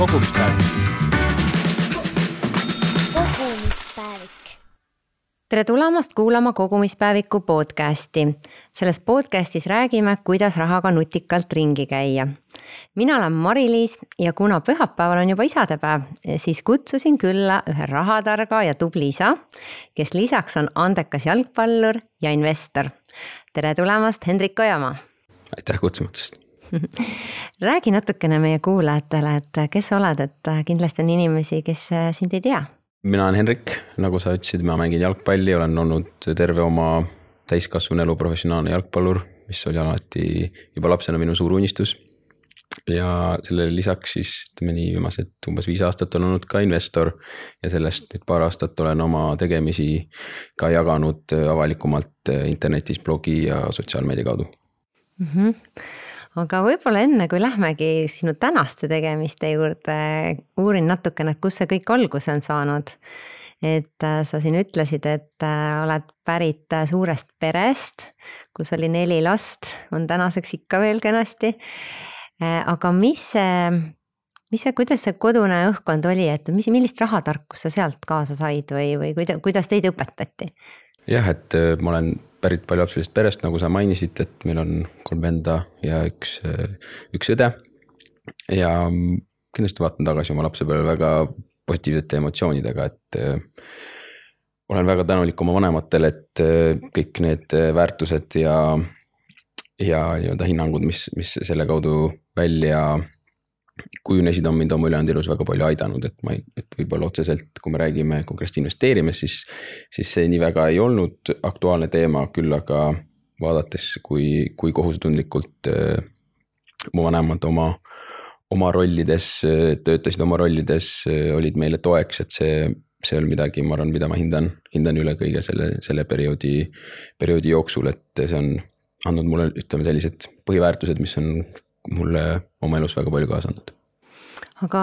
kogumispäevik. kogumispäevik. tere tulemast kuulama kogumispäeviku podcasti. selles podcastis räägime, kuidas rahaga nutikalt ringi käia. mina olen Mari-Liis ja kuna pühapäeval on juba isadepäev, siis kutsusin külla ühe rahatarga ja tubli isa, kes lisaks on andekas jalgpallur ja investor. tere tulemast, Hendrik Ojamaa aitäh kutsumast räägi natukene meie kuulajatele, et kes sa oled, et kindlasti on inimesi, kes sind ei tea. mina olen Henrik, nagu sa ütlesid, ma mängin jalgpalli, olen olnud terve oma täiskasvanu elu professionaalne jalgpallur, mis oli alati juba lapsena minu suur unistus. ja sellele lisaks siis ütleme nii viimased umbes viis aastat olen olnud ka investor ja sellest nüüd paar aastat olen oma tegemisi ka jaganud avalikumalt internetis, blogi ja sotsiaalmeedia kaudu mm. -hmm aga võib-olla enne, kui lähmegi sinu tänaste tegemiste juurde, uurin natukene, et kust see kõik alguse on saanud. et äh, sa siin ütlesid, et äh, oled pärit äh, suurest perest, kus oli neli last, on tänaseks ikka veel kenasti. aga mis see, mis see, kuidas see kodune õhkkond oli, et mis, millist rahatarkust sa sealt kaasa said või, või kuidas, kuidas teid õpetati? jah, et ma olen pärit paljulapselisest perest, nagu sa mainisid, et meil on kolm venda ja üks, üks õde. ja kindlasti vaatan tagasi oma lapsepõlve väga positiivsete emotsioonidega, et äh, olen väga tänulik oma vanematele, et äh, kõik need väärtused ja, ja nii-öelda hinnangud, mis, mis selle kaudu välja kujunesid, on mind oma ülejäänud elus väga palju aidanud, et ma ei, et võib-olla otseselt, kui me räägime konkreetselt investeerimisest, siis. siis see nii väga ei olnud aktuaalne teema, küll aga vaadates, kui, kui kohusetundlikult äh, mu vanemad oma, oma rollides äh, töötasid, oma rollides äh, olid meile toeks, et see see on midagi, ma arvan, mida ma hindan, hindan üle kõige selle, selle perioodi, perioodi jooksul, et see on andnud mulle, ütleme sellised põhiväärtused, mis on mulle oma elus väga palju kaasa andnud. aga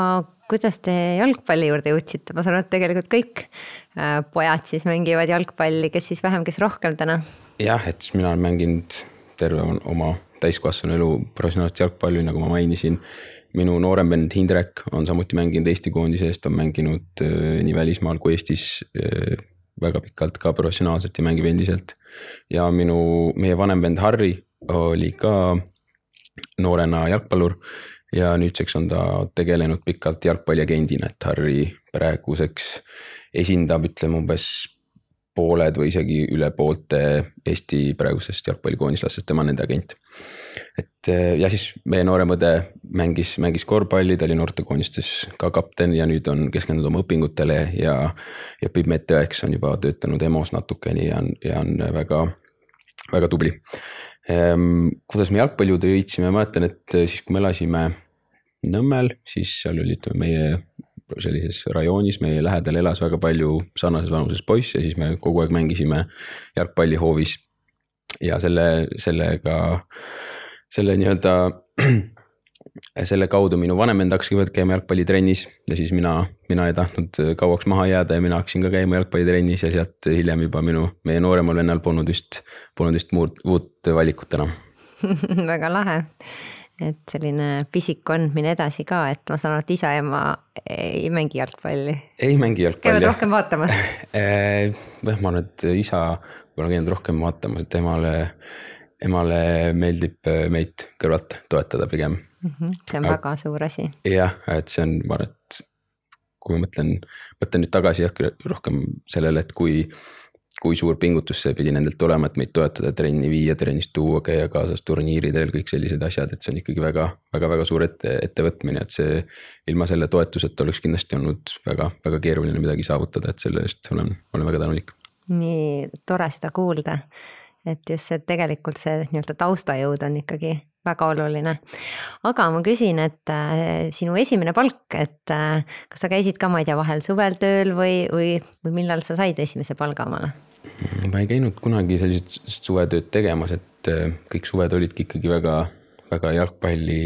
kuidas te jalgpalli juurde jõudsite, ma saan aru, et tegelikult kõik äh, pojad siis mängivad jalgpalli, kes siis vähem, kes rohkem täna? jah, et mina olen mänginud terve oma täiskasvanu elu professionaalset jalgpalli, nagu ma mainisin. minu noorem vend Hindrek on samuti mänginud Eesti koondise eest, on mänginud äh, nii välismaal kui Eestis äh, väga pikalt ka professionaalselt ja mängib endiselt. ja minu, meie vanem vend Harri oli ka noorena jalgpallur ja nüüdseks on ta tegelenud pikalt jalgpalliagendina, et Harri praeguseks esindab, ütleme umbes pooled või isegi üle poolte Eesti praegusest jalgpallikoondislastest, tema on nende agent. et ja siis meie noorem õde mängis, mängis korvpalli, ta oli noortekoondistes ka kapten ja nüüd on keskendunud oma õpingutele ja. ja õpib medõeks, on juba töötanud EMO-s natukene ja on, ja on väga, väga tubli kuidas me jalgpalli juurde jõudsime, mäletan, et eh, siis, kui me elasime Nõmmel, siis seal oli, ütleme meie sellises rajoonis, meie lähedal elas väga palju sarnases vanuses poisse ja siis me kogu aeg mängisime jalgpalli hoovis. ja selle, sellega, selle nii-öelda selle kaudu minu vanem vend hakkas kõigepealt käima jalgpallitrennis ja siis mina, mina ei tahtnud kauaks maha jääda ja mina hakkasin ka käima jalgpallitrennis ja sealt hiljem juba minu, meie nooremal vennal polnud just, polnud just muud, uut valikut enam väga lahe, et selline pisiku andmine edasi ka, et ma saan aru, et isa ja ema ei mängi jalgpalli. ei mängi jalgpalli. käivad rohkem vaatamas eh, jah, ma arvan, et isa on käinud rohkem vaatamas, et emale emale meeldib meid kõrvalt toetada pigem. See on Aga, väga suur asi. jah, et see on, ma arvan, et kui ma mõtlen, mõtlen nüüd tagasi jah, rohkem sellele, et kui. kui suur pingutus see pidi nendelt olema, et meid toetada, trenni viia, trennist tuua, käia kaasas turniiridel, kõik sellised asjad, et see on ikkagi väga, väga, väga suur ette, ettevõtmine, et see. ilma selle toetuseta oleks kindlasti olnud väga, väga keeruline midagi saavutada, et selle eest olen, olen väga tänulik. nii tore seda kuulda et just see tegelikult see nii-öelda taustajõud on ikkagi väga oluline. aga ma küsin, et äh, sinu esimene palk, et äh, kas sa käisid ka, ma ei tea, vahel suvel tööl või, või, või millal sa said esimese palga omale? ma ei käinud kunagi sellist suvetööd tegemas, et äh, kõik suved olidki ikkagi väga, väga jalgpalli,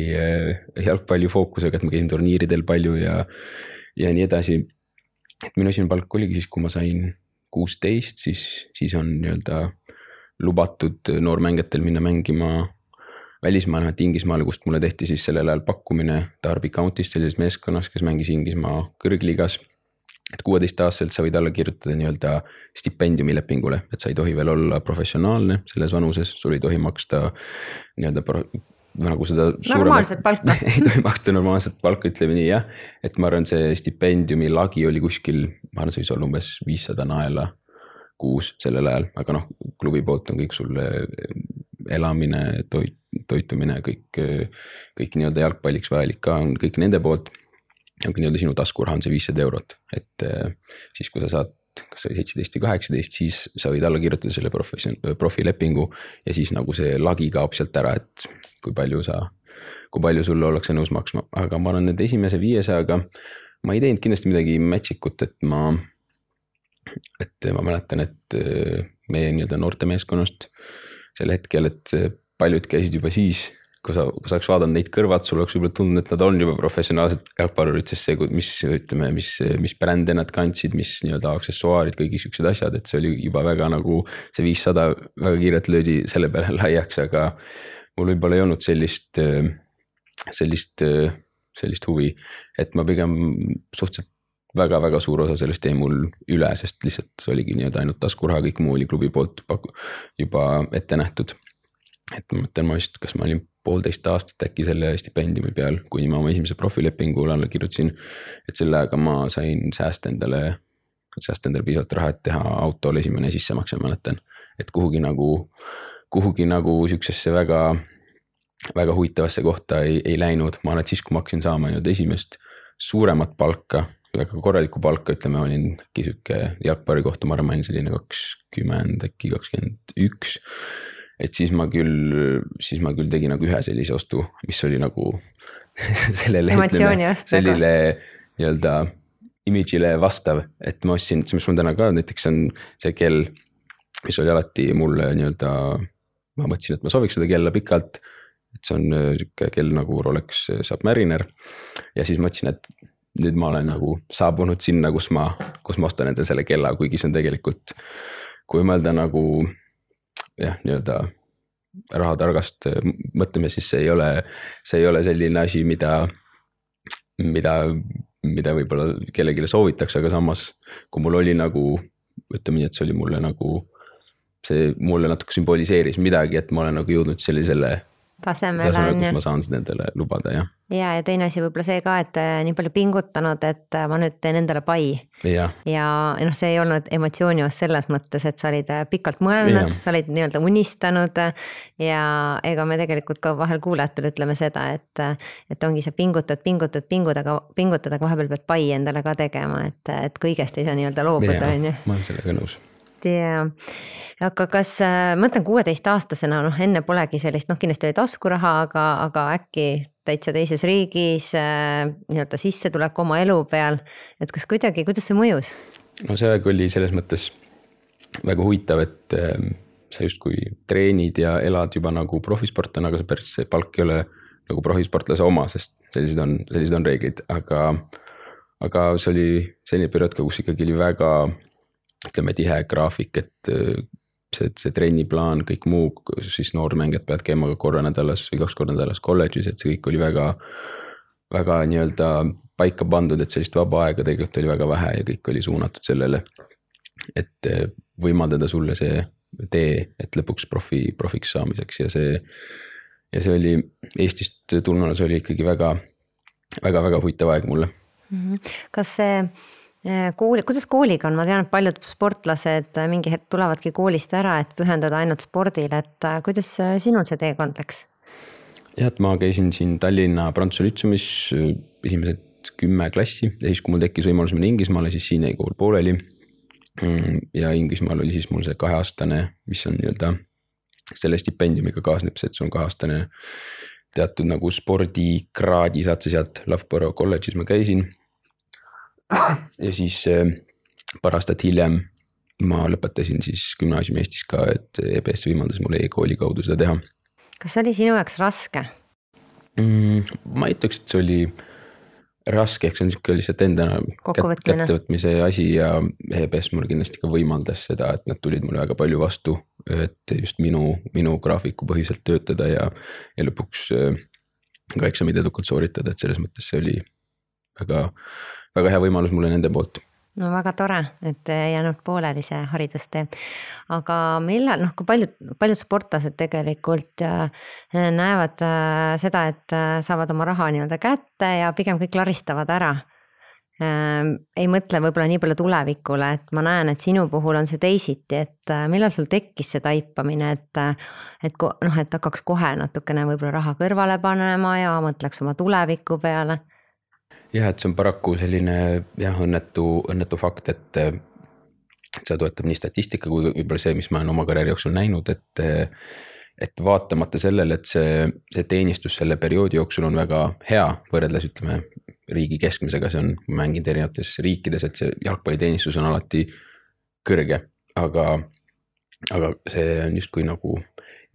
jalgpalli fookusega, et ma käisin turniiridel palju ja, ja nii edasi. et minu esimene palk oligi siis, kui ma sain kuusteist, siis, siis on nii-öelda lubatud noormängijatel minna mängima välismaale, vähemalt Inglismaale, kust mulle tehti siis sellel ajal pakkumine Derby County'st sellises meeskonnas, kes mängis Inglismaa kõrgliigas. et kuueteistaastaselt sa võid alla kirjutada nii-öelda stipendiumilepingule, et sa ei tohi veel olla professionaalne selles vanuses, sul ei tohi maksta nii-öelda nagu seda. normaalset palka ei tohi maksta normaalset palka, ütleme nii jah. et ma arvan, see stipendiumi lagi oli kuskil, ma arvan, see võis olla umbes viissada naela kuus sellel ajal, aga noh, klubi poolt on kõik sulle elamine, toit, toitumine, kõik, kõik nii-öelda jalgpalliks vajalik ka on kõik nende poolt. aga nii-öelda sinu taskuraha on see viissada eurot, et eh, siis, kui sa saad kas oli seitseteist või kaheksateist, siis sa võid alla kirjutada selle profession-, profilepingu ja siis nagu see lagi kaob sealt ära, et kui palju sa, kui palju sulle ollakse nõus maksma, aga ma arvan, et esimese viiesajaga ma ei teinud kindlasti midagi mätsikut, et ma, et ma mäletan, et eh, meie nii-öelda noortemeeskonnast sel hetkel, et paljud käisid juba siis kui sa, kui sa oleks vaadanud neid kõrvad, sul oleks võib-olla tundunud, et nad on juba professionaalsed jalgpallurid, sest see, mis ütleme, mis, mis brände nad kandsid, mis nii-öelda aksessuaarid, kõik siuksed asjad, et see oli juba väga nagu. see viissada väga kiirelt löödi selle peale laiaks, aga mul võib-olla ei olnud sellist, sellist, sellist huvi, et ma pigem suhteliselt väga-väga suur osa sellest jäi mul üle, sest lihtsalt see oligi nii-öelda ainult taskuraha, kõik muu oli klubi poolt juba ette nähtud. et ma mõtlen, ma vist, kas ma olin poolteist aastat äkki selle stipendiumi peal, kuni ma oma esimese profilepingule alla kirjutasin. et selle ajaga ma sain säästa endale, säästa endale piisavalt raha, et teha autole esimene sissemakse, ma mäletan. et kuhugi nagu, kuhugi nagu sihukesesse väga, väga huvitavasse kohta ei, ei läinud, ma arvan, et siis, kui ma hakkasin saama nii-öelda esimest suuremat palka väga korralikku palka, ütleme, olin äkki sihuke jalgpalli kohta, ma arvan, selline kakskümmend, äkki kakskümmend üks et siis ma küll, siis ma küll tegin nagu ühe sellise ostu, mis oli nagu sellele. sellele nii-öelda image'ile vastav, et ma ostsin, see, mis mul täna ka näiteks on see kell, mis oli alati mulle nii-öelda. ma mõtlesin, et ma sooviks seda kella pikalt, et see on äh, sihuke kell nagu Rolex Submariner ja siis mõtlesin, et nüüd ma olen nagu saabunud sinna, kus ma, kus ma ostan endale selle kella, kuigi see on tegelikult, kui mõelda nagu jah, nii-öelda rahatargast äh, mõtleme, siis see ei ole, see ei ole selline asi, mida, mida, mida võib-olla kellelegi soovitakse, aga samas kui mul oli nagu ütleme nii, et see oli mulle nagu, see mulle natuke sümboliseeris midagi, et ma olen nagu jõudnud sellisele tasemele on ju. kus ma saan seda endale lubada, jah. ja, ja teine asi võib-olla see ka, et äh, nii palju pingutanud, et äh, ma nüüd teen endale pai. ja, ja noh, see ei olnud emotsioonios selles mõttes, et sa olid äh, pikalt mõelnud, sa olid nii-öelda unistanud. ja ega me tegelikult ka vahel kuulajatele ütleme seda, et, et ongi see pingutad, pingutad, pingud, aga pingutad, aga vahepeal pead pai endale ka tegema, et, et kõigest ei saa nii-öelda loobuda, on ju. ma olen sellega nõus. jaa aga kas, äh, ma mõtlen kuueteistaastasena, noh enne polegi sellist, noh kindlasti oli taskuraha, aga, aga äkki täitsa teises riigis äh, nii-öelda sissetulek oma elu peal. et kas kuidagi, kuidas see mõjus? no see aeg oli selles mõttes väga huvitav, et äh, sa justkui treenid ja elad juba nagu profisportlane, aga see päris, see palk ei ole nagu profisportlase oma, sest sellised on, sellised on reeglid, aga. aga see oli selline periood ka, kus ikkagi oli väga ütleme tihe graafik, et äh, see, see trenniplaan, kõik muu, siis noormängijad peavad käima ka korra nädalas või kaks korda nädalas kolledžis, et see kõik oli väga. väga nii-öelda paika pandud, et sellist vaba aega tegelikult oli väga vähe ja kõik oli suunatud sellele. et eh, võimaldada sulle see tee, et lõpuks profi, profiks saamiseks ja see. ja see oli Eestist tulnuna, see oli ikkagi väga, väga, väga huvitav aeg mulle. Mhm. kas see kooli, kuidas kooliga on, ma tean, et paljud sportlased äh, mingi hetk tulevadki koolist ära, et pühenduda ainult spordile, et äh, kuidas sinul see teekond läks? jah, et ma käisin siin Tallinna Prantsuse Lütseumis esimesed kümme klassi ja siis, kui mul tekkis võimalus minna Inglismaale, siis siin jäi kool pooleli. Mm, ja Inglismaal oli siis mul see kaheaastane, mis on nii-öelda selle stipendiumiga kaasneb see, et sul on kaheaastane teatud nagu spordikraadi saad sa sealt Loughborough kolledžis ma käisin ja siis äh, paar aastat hiljem ma lõpetasin siis gümnaasiumi Eestis ka, et EBS võimaldas mul e-kooli kaudu seda teha. kas see oli sinu jaoks raske mm,? ma ei ütleks, et see oli raske, eks see on niisugune lihtsalt enda Kokkuvõtmine. kättevõtmise asi ja EBS mulle kindlasti ka võimaldas seda, et nad tulid mulle väga palju vastu. et just minu, minu graafiku põhiselt töötada ja, ja lõpuks äh, ka eksamid edukalt sooritada, et selles mõttes see oli väga, väga hea võimalus mulle nende poolt no väga tore, et jäänud pooleli see haridustee. aga millal, noh, kui paljud, paljud sportlased tegelikult äh, näevad äh, seda, et äh, saavad oma raha nii-öelda kätte ja pigem kõik laristavad ära. ei mõtle võib-olla nii palju tulevikule, et ma näen, et sinu puhul on see teisiti, et millal sul tekkis see taipamine, et. et noh, et hakkaks kohe natukene võib-olla raha kõrvale panema ja mõtleks oma tuleviku peale jah, et see on paraku selline jah, õnnetu, õnnetu fakt, et äh, seda toetab nii statistika kui võib-olla see, mis ma olen oma karjääri jooksul näinud, et. et vaatamata sellele, et see, see teenistus selle perioodi jooksul on väga hea võrreldes ütleme riigi keskmisega, see on mänginud erinevates riikides, et see jalgpalliteenistus on alati kõrge, aga. aga see on justkui nagu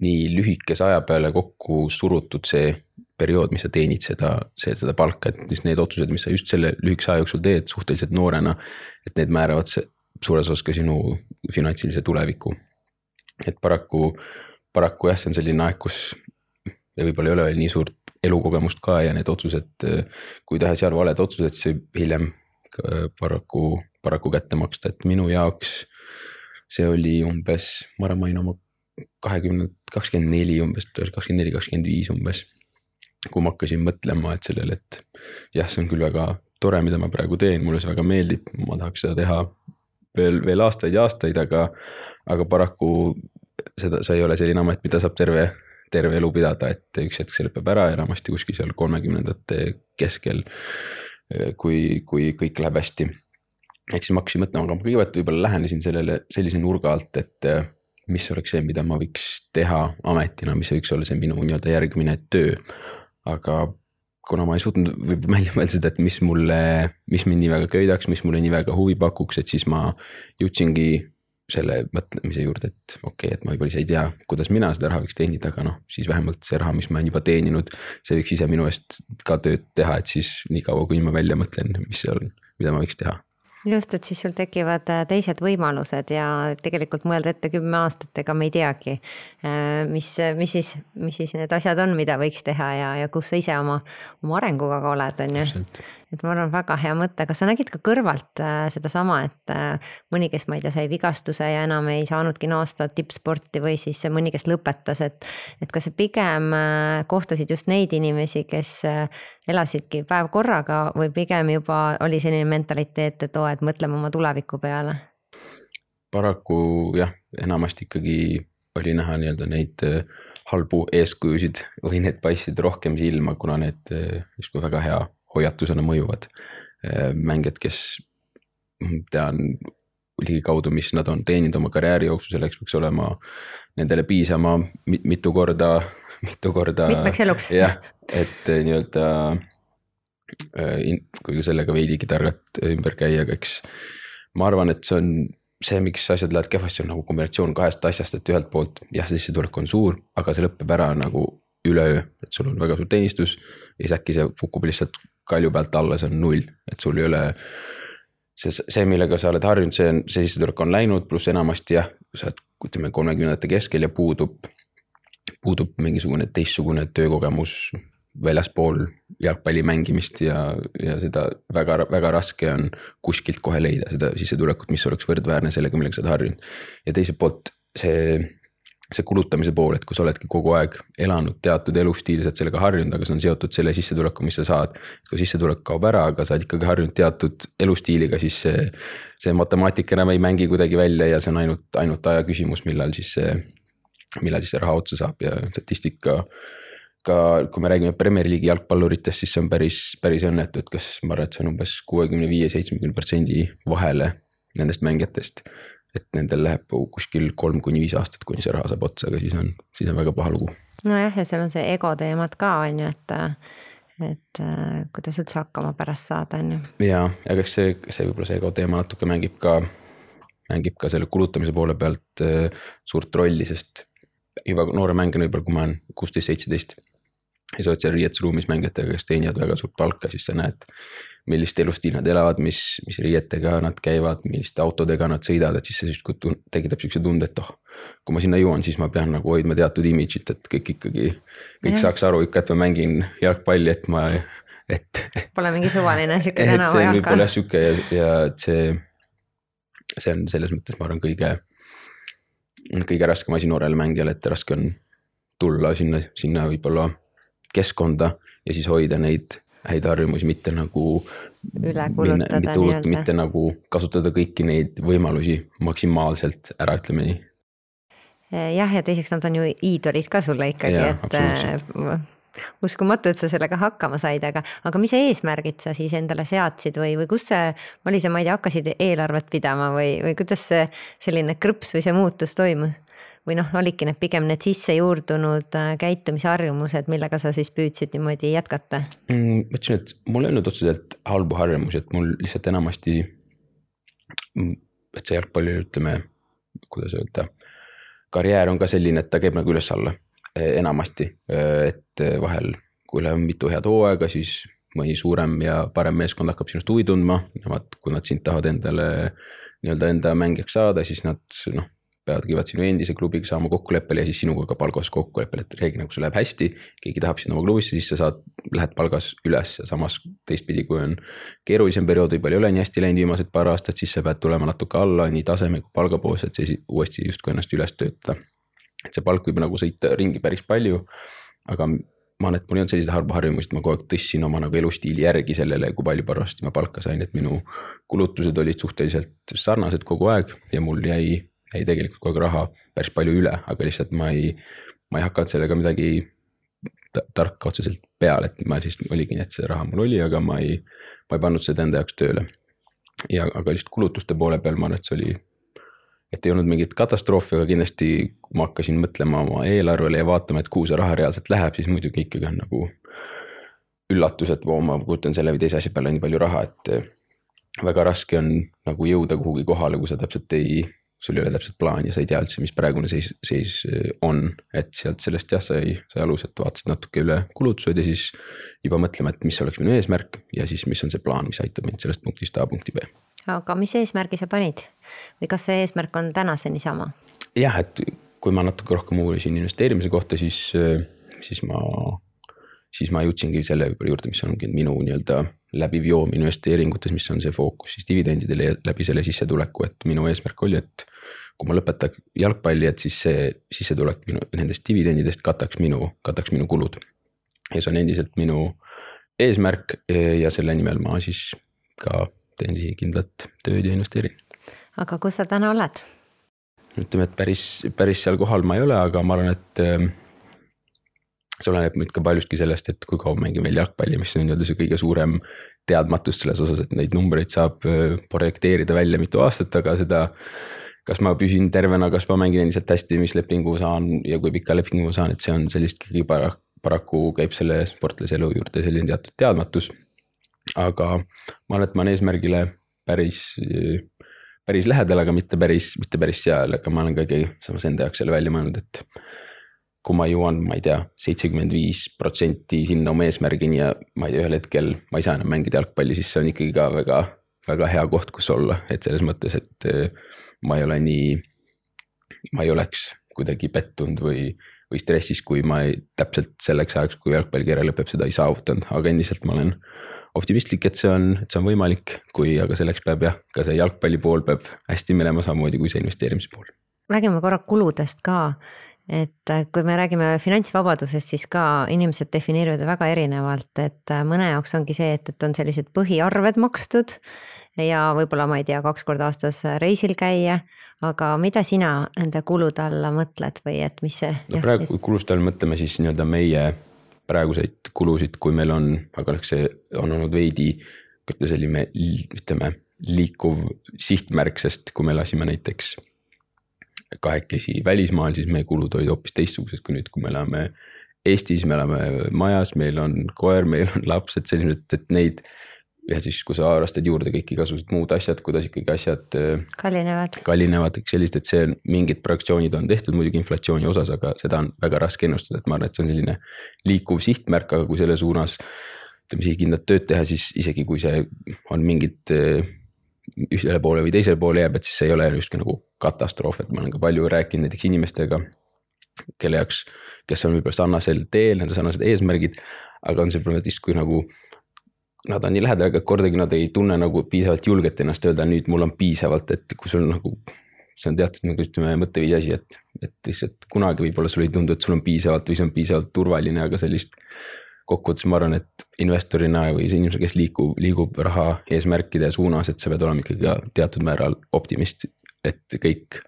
nii lühikese aja peale kokku surutud see periood, mis sa teenid seda, see, seda palka, et just need otsused, mis sa just selle lühikese aja jooksul teed suhteliselt noorena. et need määravad see suures osas ka sinu finantsilise tuleviku. et paraku, paraku jah, see on selline aeg, kus võib-olla ei ole veel nii suurt elukogemust ka ja need otsused, kui teha seal valed otsused, siis võib hiljem paraku, paraku kätte maksta, et minu jaoks see oli umbes, ma arvan, ma olin oma kahekümne, kakskümmend neli umbes, kakskümmend neli, kakskümmend viis umbes kui ma hakkasin mõtlema, et sellele, et jah, see on küll väga tore, mida ma praegu teen, mulle see väga meeldib, ma tahaks seda teha veel, veel aastaid ja aastaid, aga, aga paraku seda, see ei ole selline amet, mida saab terve, terve elu pidada, et üks hetk see lõpeb ära, enamasti kuskil seal kolmekümnendate keskel. kui, kui kõik läheb hästi. ehk siis ma hakkasin mõtlema, aga ma kõigepealt võib-olla lähenesin sellele sellise nurga alt, et mis oleks see, mida ma võiks teha ametina, mis võiks olla see minu nii-öelda järgmine töö aga kuna ma ei suutnud võib-olla välja mõelda et mis mulle, mis mind nii väga köidaks, mis mulle nii väga huvi pakuks, et siis ma jõudsingi selle mõtlemise juurde, et okei okay,, et ma võib-olla ise ei tea, kuidas mina seda raha võiks teenida, aga noh, siis vähemalt see raha, mis ma olen juba teeninud, see võiks ise minu eest ka tööd teha, et siis niikaua, kui ma välja mõtlen, mis see on, mida ma võiks teha just, et siis sul tekivad äh, teised võimalused ja tegelikult mõelda ette kümme aastat, ega me ei teagi, äh, mis, mis siis, mis siis need asjad on, mida võiks teha ja, ja kus sa ise oma, oma arenguga ka oled, on ju et ma arvan, väga hea mõte, kas sa nägid ka kõrvalt äh, sedasama, et mõni, kes ma ei tea, sai vigastuse ja enam ei saanudki naasta tippsporti või siis mõni, kes lõpetas, et. et kas sa pigem kohtasid just neid inimesi, kes elasidki päev korraga või pigem juba oli selline mentaliteet, et oo, et mõtleme oma tuleviku peale? paraku jah, enamasti ikkagi oli näha nii-öelda neid äh, halbu eeskujusid või need paistsid rohkem silma, kuna need äh, justkui väga hea hoiatusena mõjuvad. Äh, mängijad, kes tean ligikaudu, mis nad on teeninud oma karjääri jooksul, selleks peaks olema nendele piisama mitu korda, mitu korda. mitmeks eluks. jah, et äh, nii-öelda äh, kui sellega veidigi targalt ümber käia, aga eks ma arvan, et see on see, miks asjad lähevad kehvasti, on nagu kombinatsioon kahest asjast, et ühelt poolt jah, sissetulek on suur, aga see lõpeb ära nagu üleöö, et sul on väga suur teenistus ja siis äkki see kukub lihtsalt kalju pealt alla, see on null, et sul ei ole. see, see, millega sa oled harjunud, see on, see sissetulek on läinud, pluss enamasti jah, sa oled ütleme kolmekümnendate keskel ja puudub. Puudub mingisugune teistsugune töökogemus väljaspool jalgpalli mängimist ja, ja seda väga, väga raske on kuskilt kohe leida seda sissetulekut, mis oleks võrdväärne sellega, millega sa oled harjunud. ja teiselt poolt see see kulutamise pool, et kui sa oledki kogu aeg elanud teatud elustiili, sa oled sellega harjunud, aga see on seotud selle sissetulekuga, mis sa saad. kui sissetulek kaob ära, aga sa oled ikkagi harjunud teatud elustiiliga, siis see, see matemaatika enam ei mängi kuidagi välja ja see on ainult, ainult aja küsimus, millal siis see, millal siis see raha otsa saab ja statistika. ka kui me räägime Premier League'i jalgpalluritest, siis see on päris, päris õnnetu, et kas ma arvan, et see on umbes kuuekümne viie, seitsmekümne protsendi vahele nendest mängijatest et nendel läheb kuskil kolm kuni viis aastat, kuni see raha saab otsa, aga siis on, siis on väga paha lugu. nojah, ja seal on see ego teemad ka on ju, et, et kuidas üldse hakkama pärast saada, on ju. ja, aga eks see, see võib-olla see ego teema natuke mängib ka, mängib ka selle kulutamise poole pealt äh, suurt rolli, sest juba noore mängijana võib-olla, kui ma olen kuusteist, seitseteist ja sa oled seal riietusruumis mängijatega, kes teenivad väga suurt palka, siis sa näed, millist elustiili nad elavad, mis, mis riietega nad käivad, milliste autodega nad sõidavad, et siis see justkui tekitab siukse tunde, et oh. kui ma sinna jõuan, siis ma pean nagu hoidma teatud imidžit, et kõik ikkagi, kõik ja. saaks aru ikka, et ma mängin jalgpalli, et ma, et. Pole mingi suvaline sihuke tänava jalka. võib-olla sihuke ja, ja see, see on selles mõttes, ma arvan, kõige, kõige raskem asi noorele mängijale, et raske on tulla sinna, sinna võib-olla keskkonda ja siis hoida neid häid harjumusi, mitte nagu. üle kulutada nii-öelda. mitte nagu kasutada kõiki neid võimalusi maksimaalselt ära, ütleme nii. jah, ja teiseks nad on ju iidolid ka sulle ikkagi, et äh, uskumatu, et sa sellega hakkama said, aga, aga mis eesmärgid sa siis endale seadsid või, või kus see, oli see, ma ei tea, hakkasid eelarvet pidama või, või kuidas see selline krõps või see muutus toimus? või noh, olidki need pigem need sisse juurdunud äh, käitumisharjumused, millega sa siis püüdsid niimoodi jätkata mm,? ma ütlesin, et mul ei olnud otseselt halbu harjumusi, et mul lihtsalt enamasti. Mm, et see jalgpalli, ütleme, kuidas öelda, karjäär on ka selline, et ta käib nagu üles-alla enamasti, e, et vahel, kui läheb mitu head hooaega, siis mõni suurem ja parem meeskond hakkab sinust huvi tundma, nemad, kui nad sind tahavad endale nii-öelda enda mängijaks saada, siis nad noh peavad, käivad sinu endise klubiga saama kokkuleppele ja siis sinuga ka palgas kokkuleppele, et reeglina, kui sul läheb hästi. keegi tahab sind oma klubisse, siis sa saad, lähed palgas üles ja samas teistpidi, kui on keerulisem periood, võib-olla ei ole nii hästi läinud viimased paar aastat, siis sa pead tulema natuke alla nii taseme kui palga poolest, et uuesti justkui ennast üles töötada. Et see palk võib nagu sõita ringi päris palju, aga ma arvan, et mul ei olnud selliseid halbu harjumusi, et ma kogu aeg tõstsin oma nagu elustiili järgi sellele, kui palju parajasti ma palka sain, et minu kulutused olid suhteliselt sarnased kogu aeg ja mul jäi jäi tegelikult kogu aeg raha päris palju üle, aga lihtsalt ma ei, ma ei hakanud sellega midagi tarka otseselt peale, et ma siis oligi nii, et see raha mul oli, aga ma ei, ma ei pannud seda enda jaoks tööle. ja, aga lihtsalt kulutuste poole peal ma arvan, et see oli, et ei olnud mingit katastroofi, aga kindlasti kui ma hakkasin mõtlema oma eelarvele ja vaatama, et kuhu see raha reaalselt läheb, siis muidugi ikkagi on nagu üllatus, et oo, ma kulutan selle või teise asja peale nii palju raha, et väga raske on nagu jõuda kuhugi kohale, kui sa täpselt ei sul ei ole täpselt plaani ja sa ei tea üldse, mis praegune seis, seis äh, on, et sealt sellest jah, sai, sai alus, et vaatasid natuke üle kulutused ja siis juba mõtlema, et mis oleks minu eesmärk ja siis, mis on see plaan, mis aitab mind sellest punktist A punkti B. aga mis eesmärgi sa panid või kas see eesmärk on tänaseni sama? jah, et kui ma natuke rohkem uurisin investeerimise kohta, siis, äh, siis ma, siis ma jõudsingi selle juurde, mis ongi minu nii-öelda läbiv joom investeeringutes, mis on see fookus siis dividendidele ja läbi selle sissetuleku, et minu eesmärk oli, et kui ma lõpetan jalgpalli, et siis see sissetulek minu nendest dividendidest kataks minu, kataks minu kulud. ja see on endiselt minu eesmärk ja selle nimel ma siis ka teen sihikindlat tööd ja investeerin. aga kus sa täna oled? ütleme, et päris, päris seal kohal ma ei ole, aga ma arvan, et ähm, see oleneb nüüd ka paljuski sellest, et kui kaua mängin veel jalgpalli, mis on nii-öelda see kõige suurem teadmatus selles osas, et neid numbreid saab projekteerida välja mitu aastat, aga seda. kas ma püsin tervena, kas ma mängin endiselt hästi, mis lepingu saan ja kui pika lepingu ma saan, et see on sellist ikkagi para, paraku käib selle sportlase elu juurde selline teatud teadmatus. Aga ma arvan, et ma olen eesmärgile päris, päris lähedal, aga mitte päris, mitte päris seal, aga ma olen ka ikkagi samas enda jaoks selle välja mõelnud, et kui ma jõuan, ma ei tea, seitsekümmend viis protsenti sinna oma eesmärgini ja ma ei tea, ühel hetkel ma ei saa enam mängida jalgpalli, siis see on ikkagi ka väga, väga hea koht, kus olla, et selles mõttes, et äh, ma ei ole nii, ma ei oleks kuidagi pettunud või, või stressis, kui ma ei, täpselt selleks ajaks, kui jalgpallikarjäär lõpeb, seda ei saavutanud, aga endiselt ma olen optimistlik, et see on, et see on võimalik, kui, aga selleks peab jah, ka see jalgpalli pool peab hästi minema, samamoodi kui see investeerimise pool. räägime korra kuludest ka et äh, kui me räägime finantsvabadusest, siis ka inimesed defineerivad väga erinevalt, et äh, mõne jaoks ongi see, et, et on sellised põhiarved makstud ja võib-olla ma ei tea, kaks korda aastas reisil käia. aga mida sina nende kulude alla mõtled või et mis see? no praegu jah, kuluste all mõtleme siis nii-öelda meie praeguseid kulusid, kui meil on, aga noh, see on olnud veidi selline ütleme liikuv sihtmärk, sest kui me lasime näiteks kahekesi välismaal, siis meie kulud olid hoopis teistsugused kui nüüd, kui me elame Eestis, me elame majas, meil on koer, meil on laps, et sellised, et neid ja siis, kui sa harrastad juurde kõik igasugused muud asjad, kuidas ikkagi asjad äh, kallinevad. kallinevad, kõik sellised, et see on, mingid projektsioonid on tehtud muidugi inflatsiooni osas, aga seda on väga raske ennustada, et ma arvan, et see on selline liikuv sihtmärk, aga kui selle suunas ütleme sihikindlat tööd teha, siis isegi kui see on mingid äh, ühele poole või teisele poole jääb, et siis see ei ole justkui nagu katastroof, et ma olen ka palju rääkinud näiteks inimestega, kelle jaoks, kes on võib-olla sarnasel teel, need on sarnased eesmärgid, aga on see probleem, et justkui nagu nad on nii lähedal, aga kordagi nad ei tunne nagu piisavalt julget ennast öelda, nüüd mul on piisavalt, et kui sul nagu. see on teatud nagu ütleme mõtteviisi asi, et, et lihtsalt kunagi võib-olla sulle ei tundu, et sul on piisavalt või see on piisavalt turvaline, aga sellist. kokkuvõttes ma arvan, et investorina või see inimene, kes liigub, liigub raha eesmärkide suunas, et sa pead olema ikkagi ka teatud määral optimist, et kõik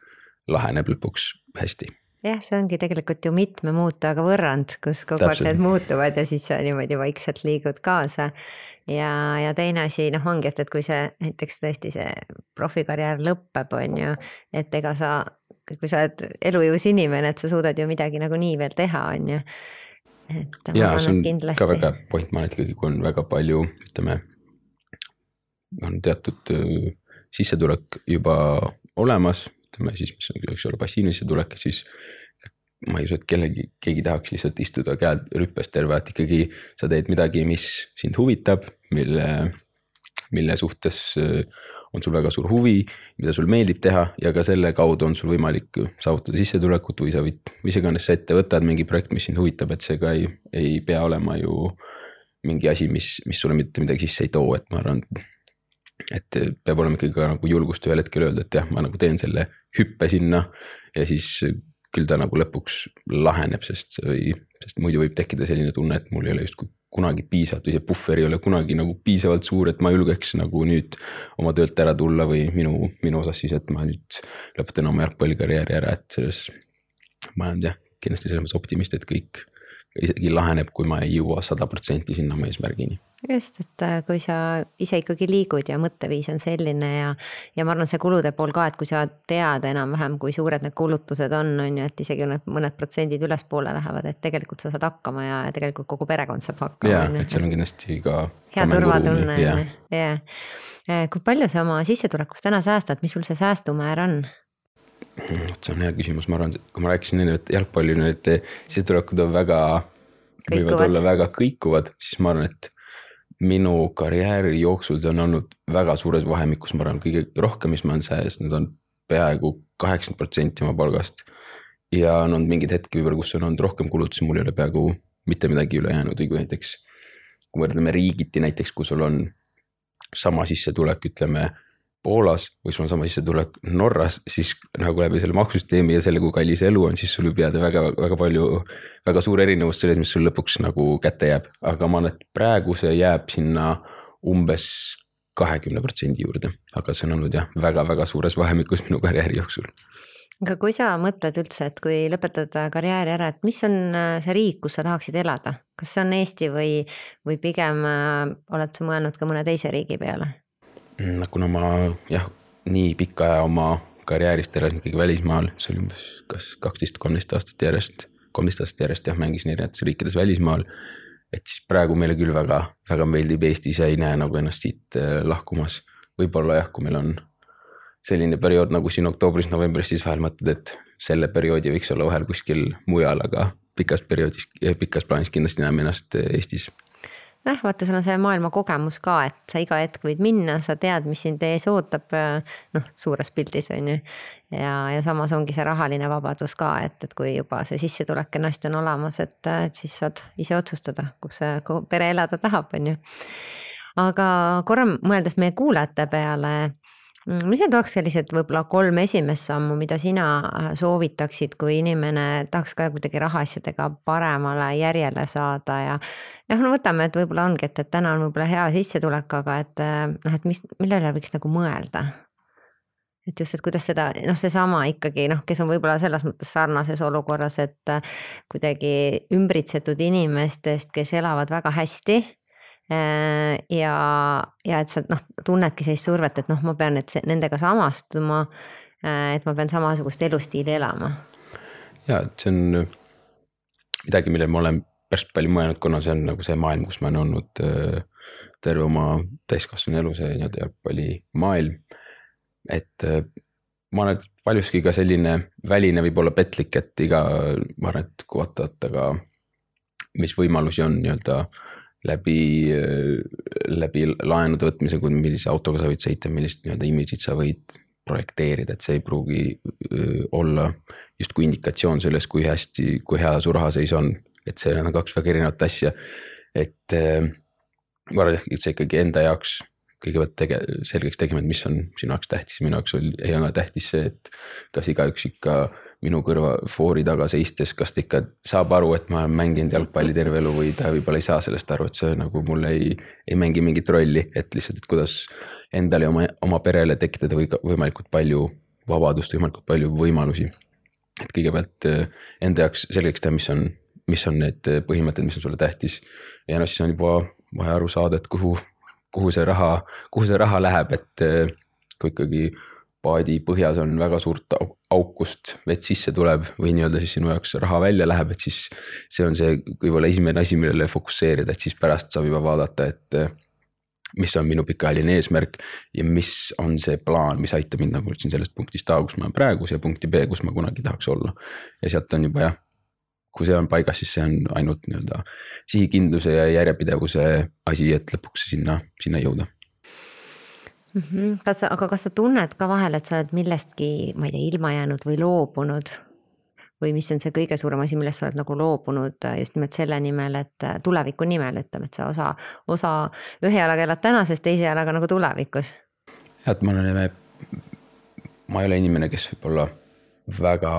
laheneb lõpuks hästi jah, see ongi tegelikult ju mitme muutujaga võrrand, kus kogu aeg need muutuvad ja siis sa niimoodi vaikselt liigud kaasa ja, ja teine asi noh, ongi, et, et kui see näiteks tõesti see profikarjäär lõpeb, on ju, et ega sa, kui sa oled elujõus inimene, et sa suudad ju midagi nagunii veel teha, on ju. et ja see on kindlasti... ka väga point, ma arvan, et kui on väga palju, ütleme, on teatud sissetulek juba olemas, ütleme siis, mis on, eks ole, passiivne sissetulek, siis ma ei usu, et kellegi, keegi tahaks lihtsalt istuda käed rüppes terve, et ikkagi sa teed midagi, mis sind huvitab, mille, mille suhtes äh, on sul väga suur huvi, mida sul meeldib teha ja ka selle kaudu on sul võimalik saavutada sissetulekut või sa võid, mis iganes sa ette võtad, mingi projekt, mis sind huvitab, et see ka ei, ei pea olema ju mingi asi, mis, mis sulle mitte midagi sisse ei too, et ma arvan, et peab olema ikkagi ka nagu julgust ühel hetkel öelda, et jah, ma nagu teen selle hüppe sinna ja siis küll ta nagu lõpuks laheneb, sest see või, sest muidu võib tekkida selline tunne, et mul ei ole justkui kunagi piisavalt või see puhver ei ole kunagi nagu piisavalt suur, et ma julgeks nagu nüüd oma töölt ära tulla või minu, minu osas siis, et ma nüüd lõpetan oma jalgpallikarjääri ära, et selles. ma olen jah, kindlasti selles mõttes optimist, et kõik isegi laheneb, kui ma ei jõua sada protsenti sinna oma eesmärgini just, et äh, kui sa ise ikkagi liigud ja mõtteviis on selline ja, ja ma arvan, see kulude pool ka, et kui sa tead enam-vähem, kui suured need kulutused on, on ju, et isegi need mõned protsendid ülespoole lähevad, et tegelikult sa saad hakkama ja tegelikult kogu perekond saab hakkama. ja, et seal on kindlasti ka. hea turvatunne on ju, ja. Äh, kui palju sa oma sissetulekust täna säästad, mis sul see säästumäär on? See on hea küsimus, ma arvan, kui ma rääkisin enne, et jalgpallil need sissetulekud on väga, võivad olla väga kõikuvad, siis ma arvan, et minu karjääri jooksul ta on olnud väga suures vahemikus, ma arvan, kõige rohkem, mis ma olen säästnud, on peaaegu kaheksakümmend protsenti oma palgast. ja on olnud mingeid hetki võib-olla, kus on olnud rohkem kulutusi, mul ei ole peaaegu mitte midagi üle jäänud või kui näiteks. kui võrdleme riigiti näiteks, kui sul on sama sissetulek, ütleme Poolas sul on sama sissetulek Norras, siis nagu läbi selle maksusüsteemi ja selle, kui kallis elu on, siis sul võib jääda väga, väga palju, väga suur erinevus selles, mis sul lõpuks nagu kätte jääb, aga ma arvan, et praegu see jääb sinna umbes kahekümne protsendi juurde, aga see on olnud jah, väga-väga suures vahemikus minu karjääri jooksul. Aga kui sa mõtled üldse, et kui lõpetad karjääri ära, et mis on äh, see riik, kus sa tahaksid elada, kas see on Eesti või, või pigem äh, oled sa mõelnud ka mõne teise riigi peale? Mm, kuna ma jah, nii pika aja oma karjäärist elasin ikkagi välismaal, see oli umbes kas kaksteist, kolmteist aastat järjest, kolmteist aastat järjest jah, mängisin erinevates riikides välismaal. et siis praegu meile küll väga, väga meeldib Eestis ja ei näe nagu ennast siit äh, lahkumas. võib-olla jah, kui meil on selline periood nagu siin oktoobris-novembris, siis vahel mõtled, et selle perioodi võiks olla vahel kuskil mujal, aga pikas perioodis, pikas plaanis kindlasti näeme ennast äh, Eestis jah, vaata, sul on see maailma kogemus ka, et sa iga hetk võid minna, sa tead, mis sind ees ootab, noh, suures pildis on ju. ja, ja samas ongi see rahaline vabadus ka, et, et kui juba see sissetulek kenasti on olemas, et, et siis saad ise otsustada, kus see pere elada tahab, on ju. aga korra mõeldes meie kuulajate peale Mm, mis need oleks sellised võib-olla kolm esimest sammu, mida sina äh, soovitaksid, kui inimene tahaks ka kuidagi rahaasjadega paremale järjele saada ja. Jah, no võtame, et võib-olla ongi, et, et täna on võib-olla hea sissetulek, aga et äh, noh, et mis, millele võiks nagu mõelda et just, et kuidas seda noh, seesama ikkagi noh, kes on võib-olla selles mõttes sarnases olukorras, et äh, kuidagi ümbritsetud inimestest, kes elavad väga hästi Äh, ja, ja et sa noh, tunnedki sellist survet, et noh, ma pean nüüd nendega samastuma. Et ma pean samasugust elustiili elama. ja, et see on midagi, millele ma olen päris palju mõelnud, kuna see on nagu see maailm, kus ma olen olnud äh, terve oma täiskasvanu elu, see nii-öelda jalgpallimaailm. et äh, ma et paljuski ka selline väline võib-olla petlik, et iga, ma arvan, et kui vaadata ka, mis võimalusi on nii-öelda läbi, läbi laenude võtmise, kui millise autoga sa võid sõita, millist nii-öelda imidžit sa võid projekteerida, et see ei pruugi olla justkui indikatsioon sellest, kui hästi, kui hea su rahaseis on. Et see on kaks väga erinevat asja, et ma arvan, et see ikkagi enda jaoks kõigepealt tege-, selgeks tegema, et mis on sinu jaoks tähtis, minu jaoks oli, ei ole tähtis see, et kas igaüks ikka minu kõrva foori taga seistes, kas ta ikka saab aru, et ma olen mänginud jalgpalli terve elu või ta võib-olla ei saa sellest aru, et see nagu mul ei, ei mängi mingit rolli, et lihtsalt, et kuidas endale ja oma, oma perele tekitada või võimalikult palju vabadust, võimalikult palju võimalusi. et kõigepealt eh, enda jaoks selgeks teha, mis on, mis on need põhimõtted, mis on sulle tähtis ja noh, siis on juba vaja aru saada, et kuhu kuhu see raha, kuhu see raha läheb, et eh, kui ikkagi paadi põhjas on väga suurt auk, kust vett sisse tuleb või nii-öelda siis sinu jaoks raha välja läheb, et siis see on see võib-olla esimene asi, millele fokusseerida, et siis pärast saab juba vaadata, et eh, mis on minu pikaajaline eesmärk ja mis on see plaan, mis aitab mind nagu üldse sellest punktist A, kus ma olen praegu, siia punkti B, kus ma kunagi tahaks olla. ja sealt on juba jah, kui see on paigas, siis see on ainult nii-öelda sihikindluse ja järjepidevuse asi, et lõpuks sinna, sinna jõuda mm. -hmm. kas sa, aga kas sa tunned ka vahel, et sa oled millestki, ma ei tea, ilma jäänud või loobunud? või mis on see kõige suurem asi, millest sa oled nagu loobunud äh, just nimelt selle nimel, et äh, tuleviku nimel, ütleme, et sa osa, osa ühe jalaga elad tänases, teise jalaga nagu tulevikus? jah, et ma olen, ma ei ole inimene, kes võib-olla väga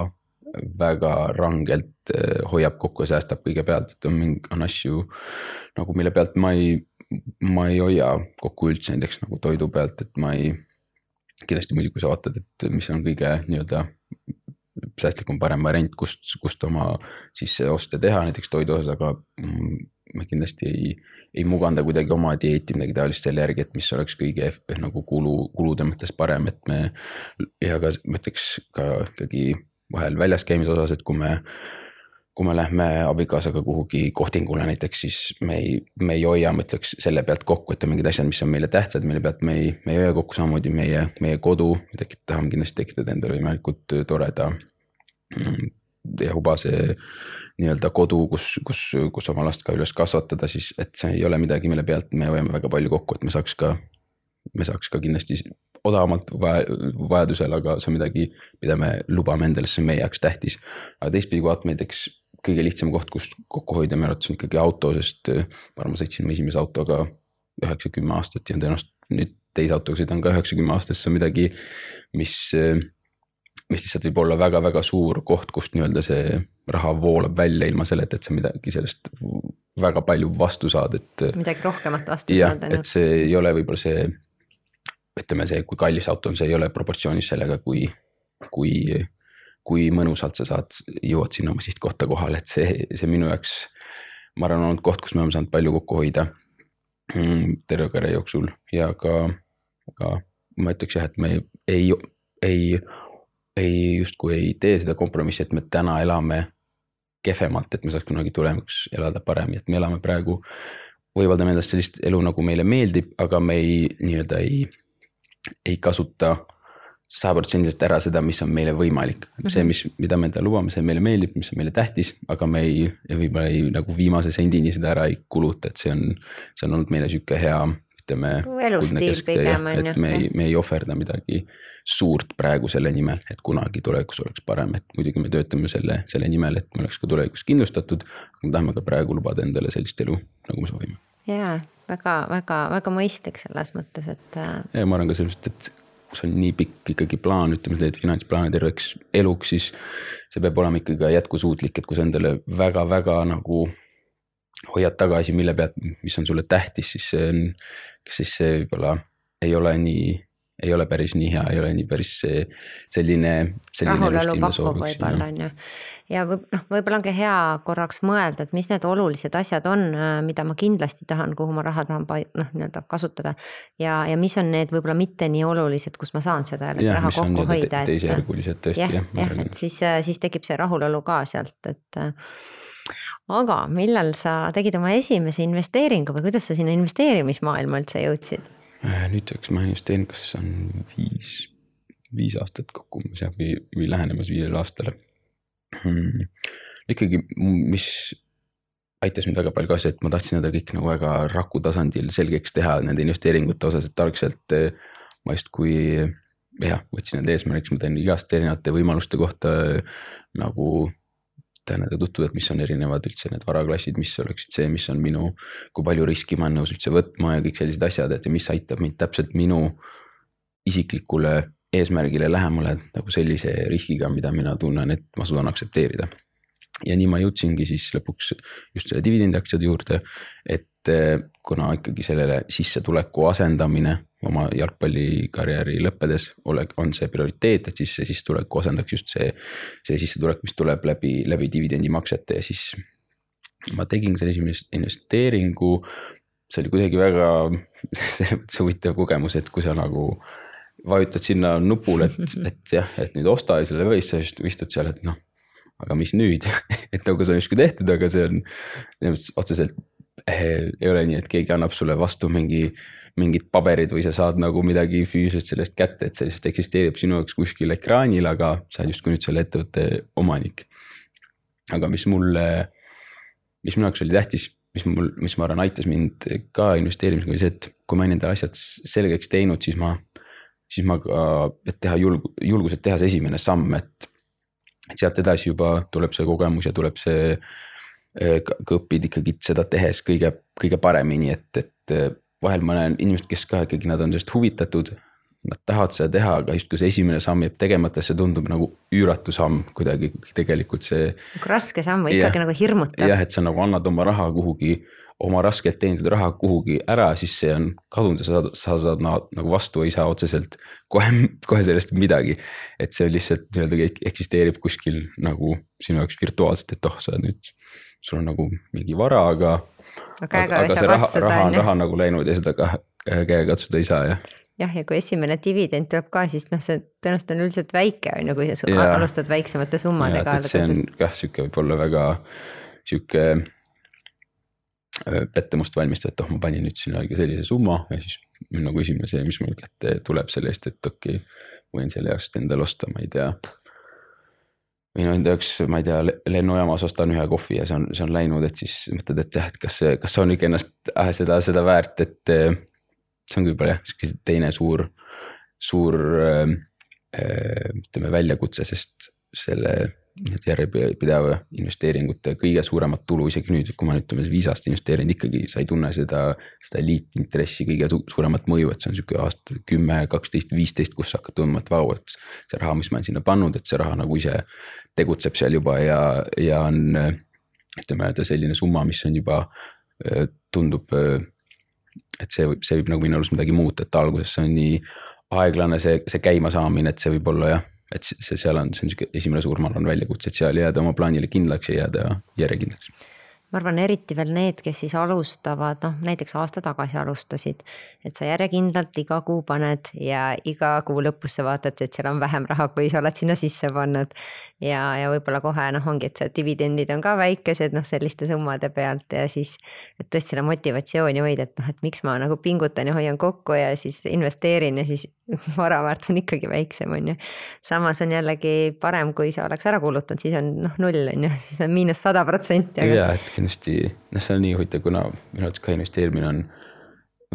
väga rangelt eh, hoiab kokku säästab kõige pealt, et on mingi, on asju nagu mille pealt ma ei, ma ei hoia kokku üldse näiteks nagu toidu pealt, et ma ei. kindlasti muidugi, kui sa vaatad, et mis on kõige nii-öelda säästlikum, parem variant, kust, kust oma siis oste teha näiteks toidu osas, aga me kindlasti ei, ei muganda kuidagi oma dieeti midagi taolist selle järgi, et mis oleks kõige nagu kulu, kulude mõttes parem, et me ja ka ma ütleks ka ikkagi vahel väljas käimise osas, et kui me, kui me lähme abikaasaga kuhugi kohtingule näiteks, siis me ei, me ei hoia, ma ütleks selle pealt kokku, et on mingid asjad, mis on meile tähtsad, mille pealt me ei, me ei hoia kokku, samamoodi meie, meie kodu, me tekit-, tahame kindlasti tekitada endale võimalikult toreda ja hubase nii-öelda kodu, kus, kus, kus oma last ka üles kasvatada, siis et see ei ole midagi, mille pealt me hoiame väga palju kokku, et me saaks ka, me saaks ka kindlasti odavamalt vajadusel, aga see on midagi, mida me lubame endale, see on meie jaoks tähtis. aga teistpidi, kui vaatame näiteks kõige lihtsam koht, kust kokku hoida minu arvates on ikkagi auto, sest äh, ma arvan, ma sõitsin oma esimese autoga üheksa, kümme aastat ja tõenäoliselt nüüd teise autoga sõidan ka üheksa, kümme aastat, see on midagi, mis, äh, mis lihtsalt võib olla väga-väga suur koht, kust nii-öelda see raha voolab välja ilma selleta, et sa midagi sellest väga palju vastu saad, et. midagi rohkemat vastu jah, saad. et see ei ole võib-olla see ütleme, see, kui kallis auto on, see ei ole proportsioonis sellega, kui, kui, kui mõnusalt sa saad, jõuad sinna oma sihtkohta kohale, et see, see minu jaoks. ma arvan, on olnud koht, kus me oleme saanud palju kokku hoida mm, terve karjääri jooksul ja ka, ka ma ütleks jah, et me ei, ei, ei, ei justkui ei tee seda kompromissi, et me täna elame kehvemalt, et me saaks kunagi tulevikus elada paremini, et me elame praegu võimaldame endast sellist elu, nagu meile meeldib, aga me ei nii-öelda ei ei kasuta sajaprotsendiliselt ära seda, mis on meile võimalik see, mis, mida me endale lubame, see meile meeldib, mis on meile tähtis, aga me ei, võib-olla ei nagu viimase sendini seda ära ei kuluta, et see on, see on olnud meile sihuke hea, ütleme. elustiil pigem on ju. me ei, me ei ohverda midagi suurt praegu selle nimel, et kunagi tulevikus oleks parem, et muidugi me töötame selle, selle nimel, et me oleks ka tulevikus kindlustatud. me tahame ka praegu lubada endale sellist elu, nagu me soovime. Jaa väga, väga, väga mõistlik selles mõttes, et. Äh, ja ma arvan ka selles mõttes, et kui sul on nii pikk ikkagi plaan, ütleme, teed finantsplaane terveks eluks, siis see peab olema ikkagi ka jätkusuutlik, et kui sa endale väga-väga nagu hoiad tagasi, mille pealt, mis on sulle tähtis, siis see on, siis see võib-olla ei ole nii, ei ole päris nii hea, ei ole nii päris see selline, selline. rahulolu pakkuv võib-olla on ju ja võib noh, võib-olla ongi hea korraks mõelda, et mis need olulised asjad on, äh, mida ma kindlasti tahan, kuhu ma raha tahan noh, nii-öelda kasutada. ja, ja mis on need võib-olla mitte nii olulised, kus ma saan seda ja, raha kokku hoida. teisejärgulised tõesti jah. jah, jah, et siis, äh, siis tekib see rahulolu ka sealt, et. Äh, aga millal sa tegid oma esimese investeeringu või kuidas sa sinna investeerimismaailma üldse jõudsid? nüüdseks ma investeerin, kas on viis, viis aastat kokku umbes jah, või, või lähenemas viiele aastale hmm.. ikkagi, mis aitas mind väga palju ka see, et ma tahtsin endale kõik nagu väga raku tasandil selgeks teha nende investeeringute osas, et algselt eh, ma justkui jah, võtsin enda eesmärgiks, ma teen igast erinevate võimaluste kohta nagu teha nendega tutvuda, et mis on erinevad üldse need varaklassid, mis oleksid see, mis on minu, kui palju riski ma olen nõus üldse võtma ja kõik sellised asjad, et mis aitab mind täpselt minu isiklikule eesmärgile lähemale nagu sellise riskiga, mida mina tunnen, et ma suudan aktsepteerida ja nii ma jõudsingi siis lõpuks just selle dividendiaktsiade juurde, et eh, kuna ikkagi sellele sissetuleku asendamine oma jalgpallikarjääri lõppedes ole, on see prioriteet, et siis see sissetuleku asendaks just see, see sissetulek, mis tuleb läbi, läbi dividendimaksete ja siis ma tegin selle esimese investeeringu. see oli kuidagi väga selles mõttes huvitav kogemus, et kui sa nagu vajutad sinna nupule, et, et jah, et nüüd osta ja selle või siis istud seal, et noh aga mis nüüd et nagu see on justkui tehtud, aga see on otseselt eh, ei ole nii, et keegi annab sulle vastu mingi, mingid paberid või sa saad nagu midagi füüsiliselt sellest kätte, et see lihtsalt eksisteerib sinu jaoks kuskil ekraanil, aga sa oled justkui nüüd selle ettevõtte omanik. aga mis mulle, mis minu jaoks oli tähtis, mis mul, mis ma arvan, aitas mind ka investeerimisega oli see, et kui ma olin endale asjad selgeks teinud, siis ma, siis ma ka, et teha julg-, julgused teha see esimene samm, et et sealt edasi juba tuleb see kogemus ja tuleb see, äh, ka õpid ikkagi seda tehes kõige, kõige paremini, et, et äh, vahel ma näen inimesed, kes ka ikkagi nad on sellest huvitatud. Nad tahavad seda teha, aga justkui see esimene samm jääb tegemata, see tundub nagu üüratu samm kuidagi tegelikult see. nagu raske samm või ikkagi nagu hirmutav. jah, et sa nagu annad oma raha kuhugi oma raskelt teenitud raha kuhugi ära, siis see on kadunud ja sa saad, sa saad nagu vastu ei saa otseselt kohe, kohe sellest midagi. et see lihtsalt nii-öelda eksisteerib kuskil nagu sinu jaoks virtuaalselt, et oh, sa nüüd, sul on nagu mingi vara, aga. aga, aga see raha, raha on raha nagu läinud ja seda ka käega katsuda ei saa jah jah, ja kui esimene dividend tuleb ka, siis noh, see tõenäoliselt on üldiselt väike on ju, kui sa alustad väiksemate summadega. see on jah, sihuke võib-olla väga sihuke pettumust valmistada, et oh, ma panin nüüd sinna õige sellise summa ja siis nagu esimene see, mis mul kätte tuleb selle eest, et okei okay,, võin selle jaoks endale osta, ma ei tea. või no enda jaoks, ma ei tea, lennujaamas ostan ühe kohvi ja see on, see on läinud, et siis mõtled, et jah, et kas see, kas see on ikka ennast äh, seda, seda väärt, et äh, see on võib-olla jah, sihuke teine suur, suur äh, ütleme väljakutse, sest selle järjepidev investeeringute kõige suuremat tulu, isegi nüüd, kui ma nüüd ütleme viis aastat investeerinud, ikkagi sa ei tunne seda, seda liitintressi kõige suuremat mõju, et see on sihuke aasta kümme, kaksteist, viisteist, kus sa hakkad tundma, et vau, et see raha, mis ma olen sinna pannud, et see raha nagu ise tegutseb seal juba ja, ja on ütleme öelda selline summa, mis on juba tundub, et see võib, see võib nagu minu arust midagi muuta, et alguses on nii aeglane see, see käimasaamine, et see võib olla jah et see, seal on, see on sihuke esimene suur, ma arvan, väljakutse, et seal jääda oma plaanile kindlaks ja jääda järjekindlaks. Ma arvan, eriti veel need, kes siis alustavad, noh näiteks aasta tagasi alustasid, et sa järjekindlalt iga kuu paned ja iga kuu lõpus sa vaatad, et seal on vähem raha, kui sa oled sinna sisse pannud. ja, ja võib-olla kohe noh, ongi, et see dividendid on ka väikesed noh, selliste summade pealt ja siis. et tõesti seda motivatsiooni hoida, et noh, et miks ma nagu pingutan ja hoian kokku ja siis investeerin ja siis vara väärtus on ikkagi väiksem, on ju. samas on jällegi parem, kui sa oleks ära kulutanud, siis on noh, null on ju, siis on miinus sada protsenti. ja, et kindlasti noh, see on nii huvitav, kuna minu arvates ka investeerimine on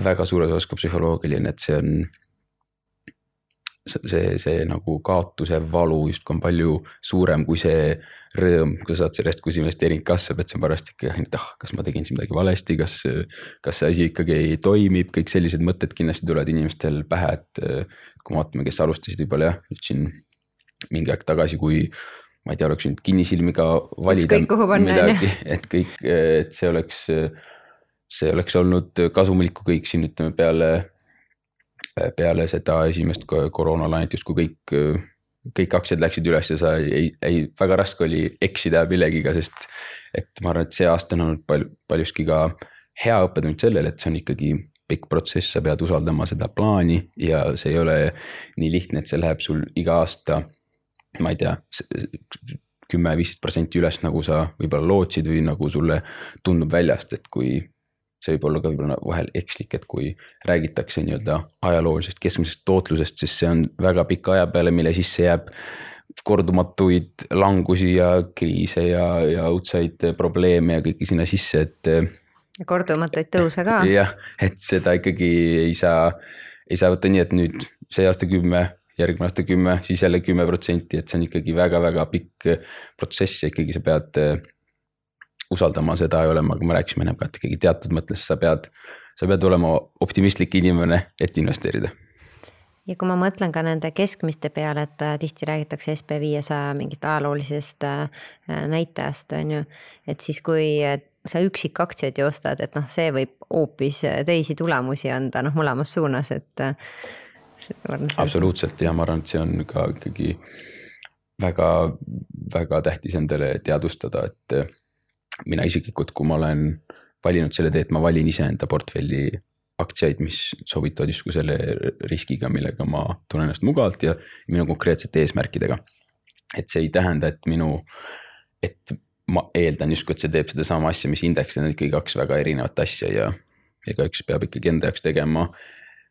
väga suures osas ka psühholoogiline, et see on. see, see, see nagu kaotuse valu justkui on palju suurem kui see rõõm, kui sa saad sellest, kus investeering kasvab, et see on pärast ikka, et ah, kas ma tegin siin midagi valesti, kas. kas see asi ikkagi toimib, kõik sellised mõtted kindlasti tulevad inimestel pähe, et kui me vaatame, kes alustasid võib-olla jah, nüüd siin mingi aeg tagasi, kui ma ei tea, oleks võinud kinnisilmiga valida midagi, et kõik, et see oleks, see oleks olnud kasumlik, kui kõik siin ütleme peale, peale seda esimest koroonalainet justkui kõik, kõik aktsiad läksid üles ja sa ei, ei, väga raske oli eksida millegiga, sest et ma arvan, et see aasta on olnud palju, paljuski ka hea õppetund sellele, et see on ikkagi pikk protsess, sa pead usaldama seda plaani ja see ei ole nii lihtne, et see läheb sul iga aasta ma ei tea, kümme, viisteist protsenti üles, nagu sa võib-olla lootsid või nagu sulle tundub väljast, et kui see võib olla ka võib-olla vahel ekslik, et kui räägitakse nii-öelda ajaloolisest keskmisest tootlusest, siis see on väga pika aja peale, mille sisse jääb kordumatuid langusi ja kriise ja, ja õudsaid probleeme ja kõike sinna sisse, et. kordumatuid tõuse ka. jah, et seda ikkagi ei saa, ei saa võtta nii, et nüüd see aasta kümme järgmine aasta kümme, siis jälle kümme protsenti, et see on ikkagi väga-väga pikk protsess ja ikkagi sa pead usaldama seda ja olema, kui me rääkisime ennem ka, et ikkagi teatud mõttes sa pead, sa pead olema optimistlik inimene, et investeerida. ja kui ma mõtlen ka nende keskmiste peale, et äh, tihti räägitakse SB viiesaja mingit ajaloolisest äh, näitajast, on ju, et siis kui sa üksikaktsiaid ju ostad, et noh, see võib hoopis teisi tulemusi anda, noh mõlemas suunas, et. Äh, absoluutselt ja ma arvan, et see on ka ikkagi väga, väga tähtis endale teadvustada, et mina isiklikult, kui ma olen valinud selle tee, et ma valin iseenda portfelli aktsiaid, mis sobituvad justkui selle riskiga, millega ma tunnen ennast mugavalt ja minu konkreetsete eesmärkidega. et see ei tähenda, et minu, et ma eeldan justkui, et see teeb sedasama asja, mis indeks, need on ikkagi kaks väga erinevat asja ja igaüks peab ikkagi enda jaoks tegema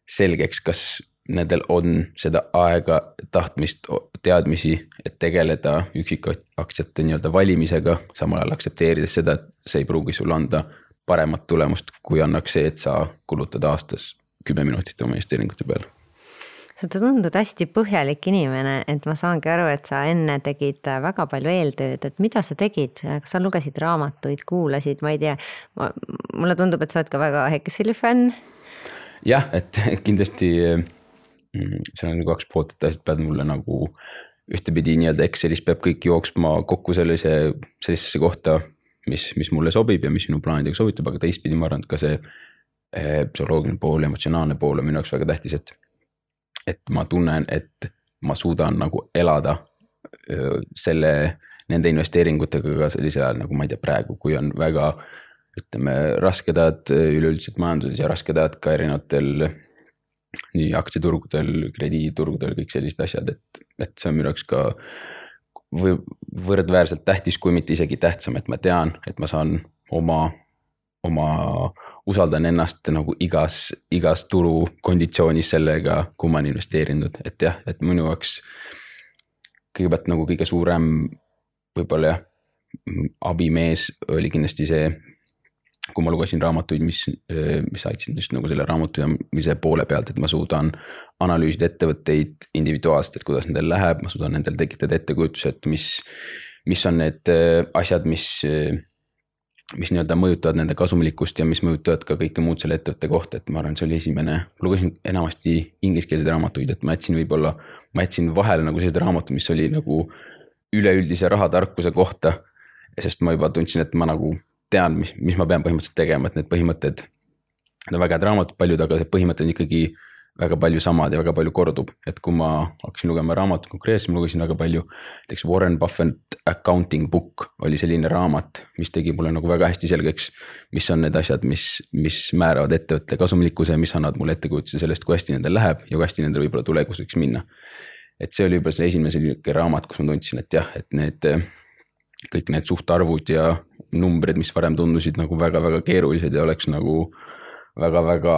selgeks, kas nendel on seda aega, tahtmist, teadmisi, et tegeleda üksikaktsiate nii-öelda valimisega, samal ajal aktsepteerides seda, et see ei pruugi sulle anda paremat tulemust, kui annaks see, et sa kulutad aastas kümme minutit oma investeeringute peale. sa tundud hästi põhjalik inimene, et ma saangi aru, et sa enne tegid väga palju eeltööd, et mida sa tegid, kas sa lugesid raamatuid, kuulasid, ma ei tea, mulle tundub, et sa oled ka väga Exceli fänn. jah, et kindlasti seal on nagu kaks poolt, et asjad peavad mulle nagu ühtepidi nii-öelda Excelis peab kõik jooksma kokku sellise, sellisesse kohta, mis, mis mulle sobib ja mis minu plaanidega sobitab, aga teistpidi ma arvan, et ka see eh, psühholoogiline pool, emotsionaalne pool on minu jaoks väga tähtis, et. et ma tunnen, et ma suudan nagu elada selle, nende investeeringutega ka sellisel ajal nagu ma ei tea, praegu, kui on väga ütleme, rasked ajad üleüldiselt majanduses ja rasked ajad ka erinevatel nii aktsiaturgudel, krediiditurgudel, kõik sellised asjad, et, et see on minu jaoks ka või võrdväärselt tähtis, kui mitte isegi tähtsam, et ma tean, et ma saan oma, oma, usaldan ennast nagu igas, igas turukonditsioonis sellega, kuhu ma olen investeerinud, et jah, et minu jaoks kõigepealt nagu kõige suurem võib-olla jah, abimees oli kindlasti see kui ma lugesin raamatuid, mis, mis aitasid just nagu selle raamatujamise poole pealt, et ma suudan analüüsida ettevõtteid individuaalselt, et kuidas nendel läheb, ma suudan nendel tekitada ettekujutuse, et mis, mis on need asjad, mis, mis nii-öelda mõjutavad nende kasumlikkust ja mis mõjutavad ka kõike muud selle ettevõtte kohta, et ma arvan, see oli esimene, lugesin enamasti ingliskeelseid raamatuid, et ma jätsin võib-olla, ma jätsin vahele nagu sellised raamatud, mis oli nagu üleüldise rahatarkuse kohta. sest ma juba tundsin, et ma nagu tean, mis, mis ma pean põhimõtteliselt tegema, et need põhimõtted. Need on väga head raamatud paljud, aga see põhimõte on ikkagi väga palju samad ja väga palju kordub, et kui ma hakkasin lugema raamatut konkreetselt, ma lugesin väga palju. näiteks Warren Buffett Accounting Book oli selline raamat, mis tegi mulle nagu väga hästi selgeks. mis on need asjad, mis, mis määravad ettevõtte kasumlikkuse, mis annavad mulle ettekujutuse sellest, kui hästi nendel läheb ja kui hästi nendel võib-olla tulevikus võiks minna. et see oli võib-olla see esimene selline raamat, kus ma tundsin, et jah, et need kõik need suhtarvud ja numbrid, mis varem tundusid nagu väga-väga keerulised ja oleks nagu väga-väga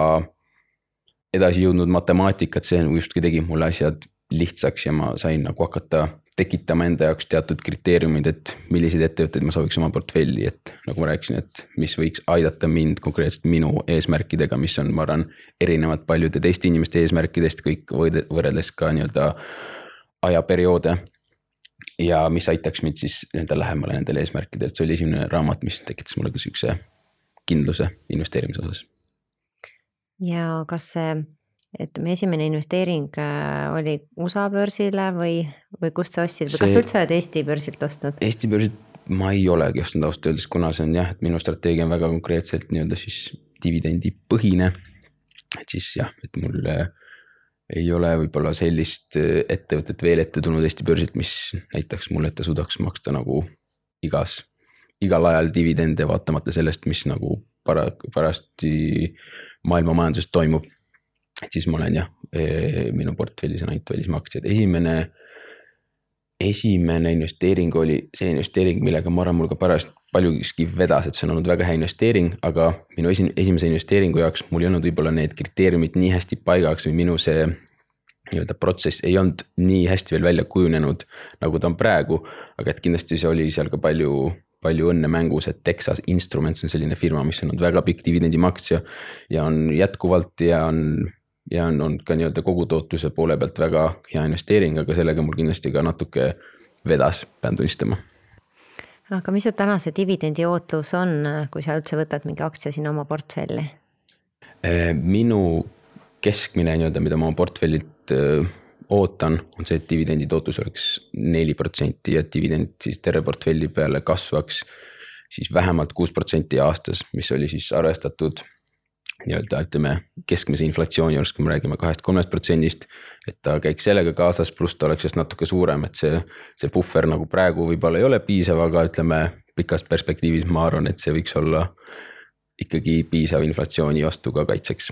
edasi jõudnud matemaatikat, see justkui tegi mulle asjad lihtsaks ja ma sain nagu hakata tekitama enda jaoks teatud kriteeriumid, et milliseid ettevõtteid ma sooviks oma portfelli, et nagu ma rääkisin, et mis võiks aidata mind konkreetselt minu eesmärkidega, mis on, ma arvan, erinevad paljude teiste inimeste eesmärkidest kõik võrreldes ka nii-öelda ajaperioode ja mis aitaks mind siis nii-öelda lähemale nendele eesmärkidele, et see oli esimene raamat, mis tekitas mulle ka sihukese kindluse investeerimise osas. ja kas see, ütleme, esimene investeering äh, oli USA börsile või, või kust sa ostsid või see... kas sa üldse oled Eesti börsilt ostnud? Eesti börsilt ma ei olegi ostnud ausalt öeldes, kuna see on jah, et minu strateegia on väga konkreetselt nii-öelda siis dividendipõhine. et siis jah, et mul äh, ei ole võib-olla sellist äh, ettevõtet veel ette tulnud Eesti börsilt, mis näitaks mulle, et ta suudaks maksta nagu igas, igal ajal dividende, vaatamata sellest, mis nagu para-, parajasti maailma majanduses toimub. et siis ma olen jah, e, minu portfellis on ainult välismaa aktsiad, esimene, esimene, esimene investeering oli selline investeering, millega ma arvan, mul ka pärast paljuski vedas, et see on olnud väga hea investeering, aga minu esi-, esimese investeeringu jaoks mul ei olnud võib-olla need kriteeriumid nii hästi paigaks või minu see nii-öelda protsess ei olnud nii hästi veel välja kujunenud, nagu ta on praegu. aga et kindlasti see oli seal ka palju, palju õnne mängus, et Texas Instruments on selline firma, mis on olnud väga pikk dividendimaksja ja on jätkuvalt ja on ja on olnud ka nii-öelda kogutootluse poole pealt väga hea investeering, aga sellega mul kindlasti ka natuke vedas, pean tunnistama. aga mis su tänase dividendi ootus on, kui sa üldse võtad mingi aktsia sinna oma portfelli? Eh, minu keskmine nii-öelda, mida ma oma portfellilt eh, ootan, on see, et dividendi tootlus oleks neli protsenti ja dividend siis terve portfelli peale kasvaks siis vähemalt kuus protsenti aastas, mis oli siis arvestatud nii-öelda ütleme keskmise inflatsiooni juures, kui me räägime kahest-kolmest protsendist. et ta käiks sellega kaasas, pluss ta oleks just natuke suurem, et see, see puhver nagu praegu võib-olla ei ole piisav, aga ütleme pikas perspektiivis ma arvan, et see võiks olla ikkagi piisav inflatsiooni vastu ka kaitseks.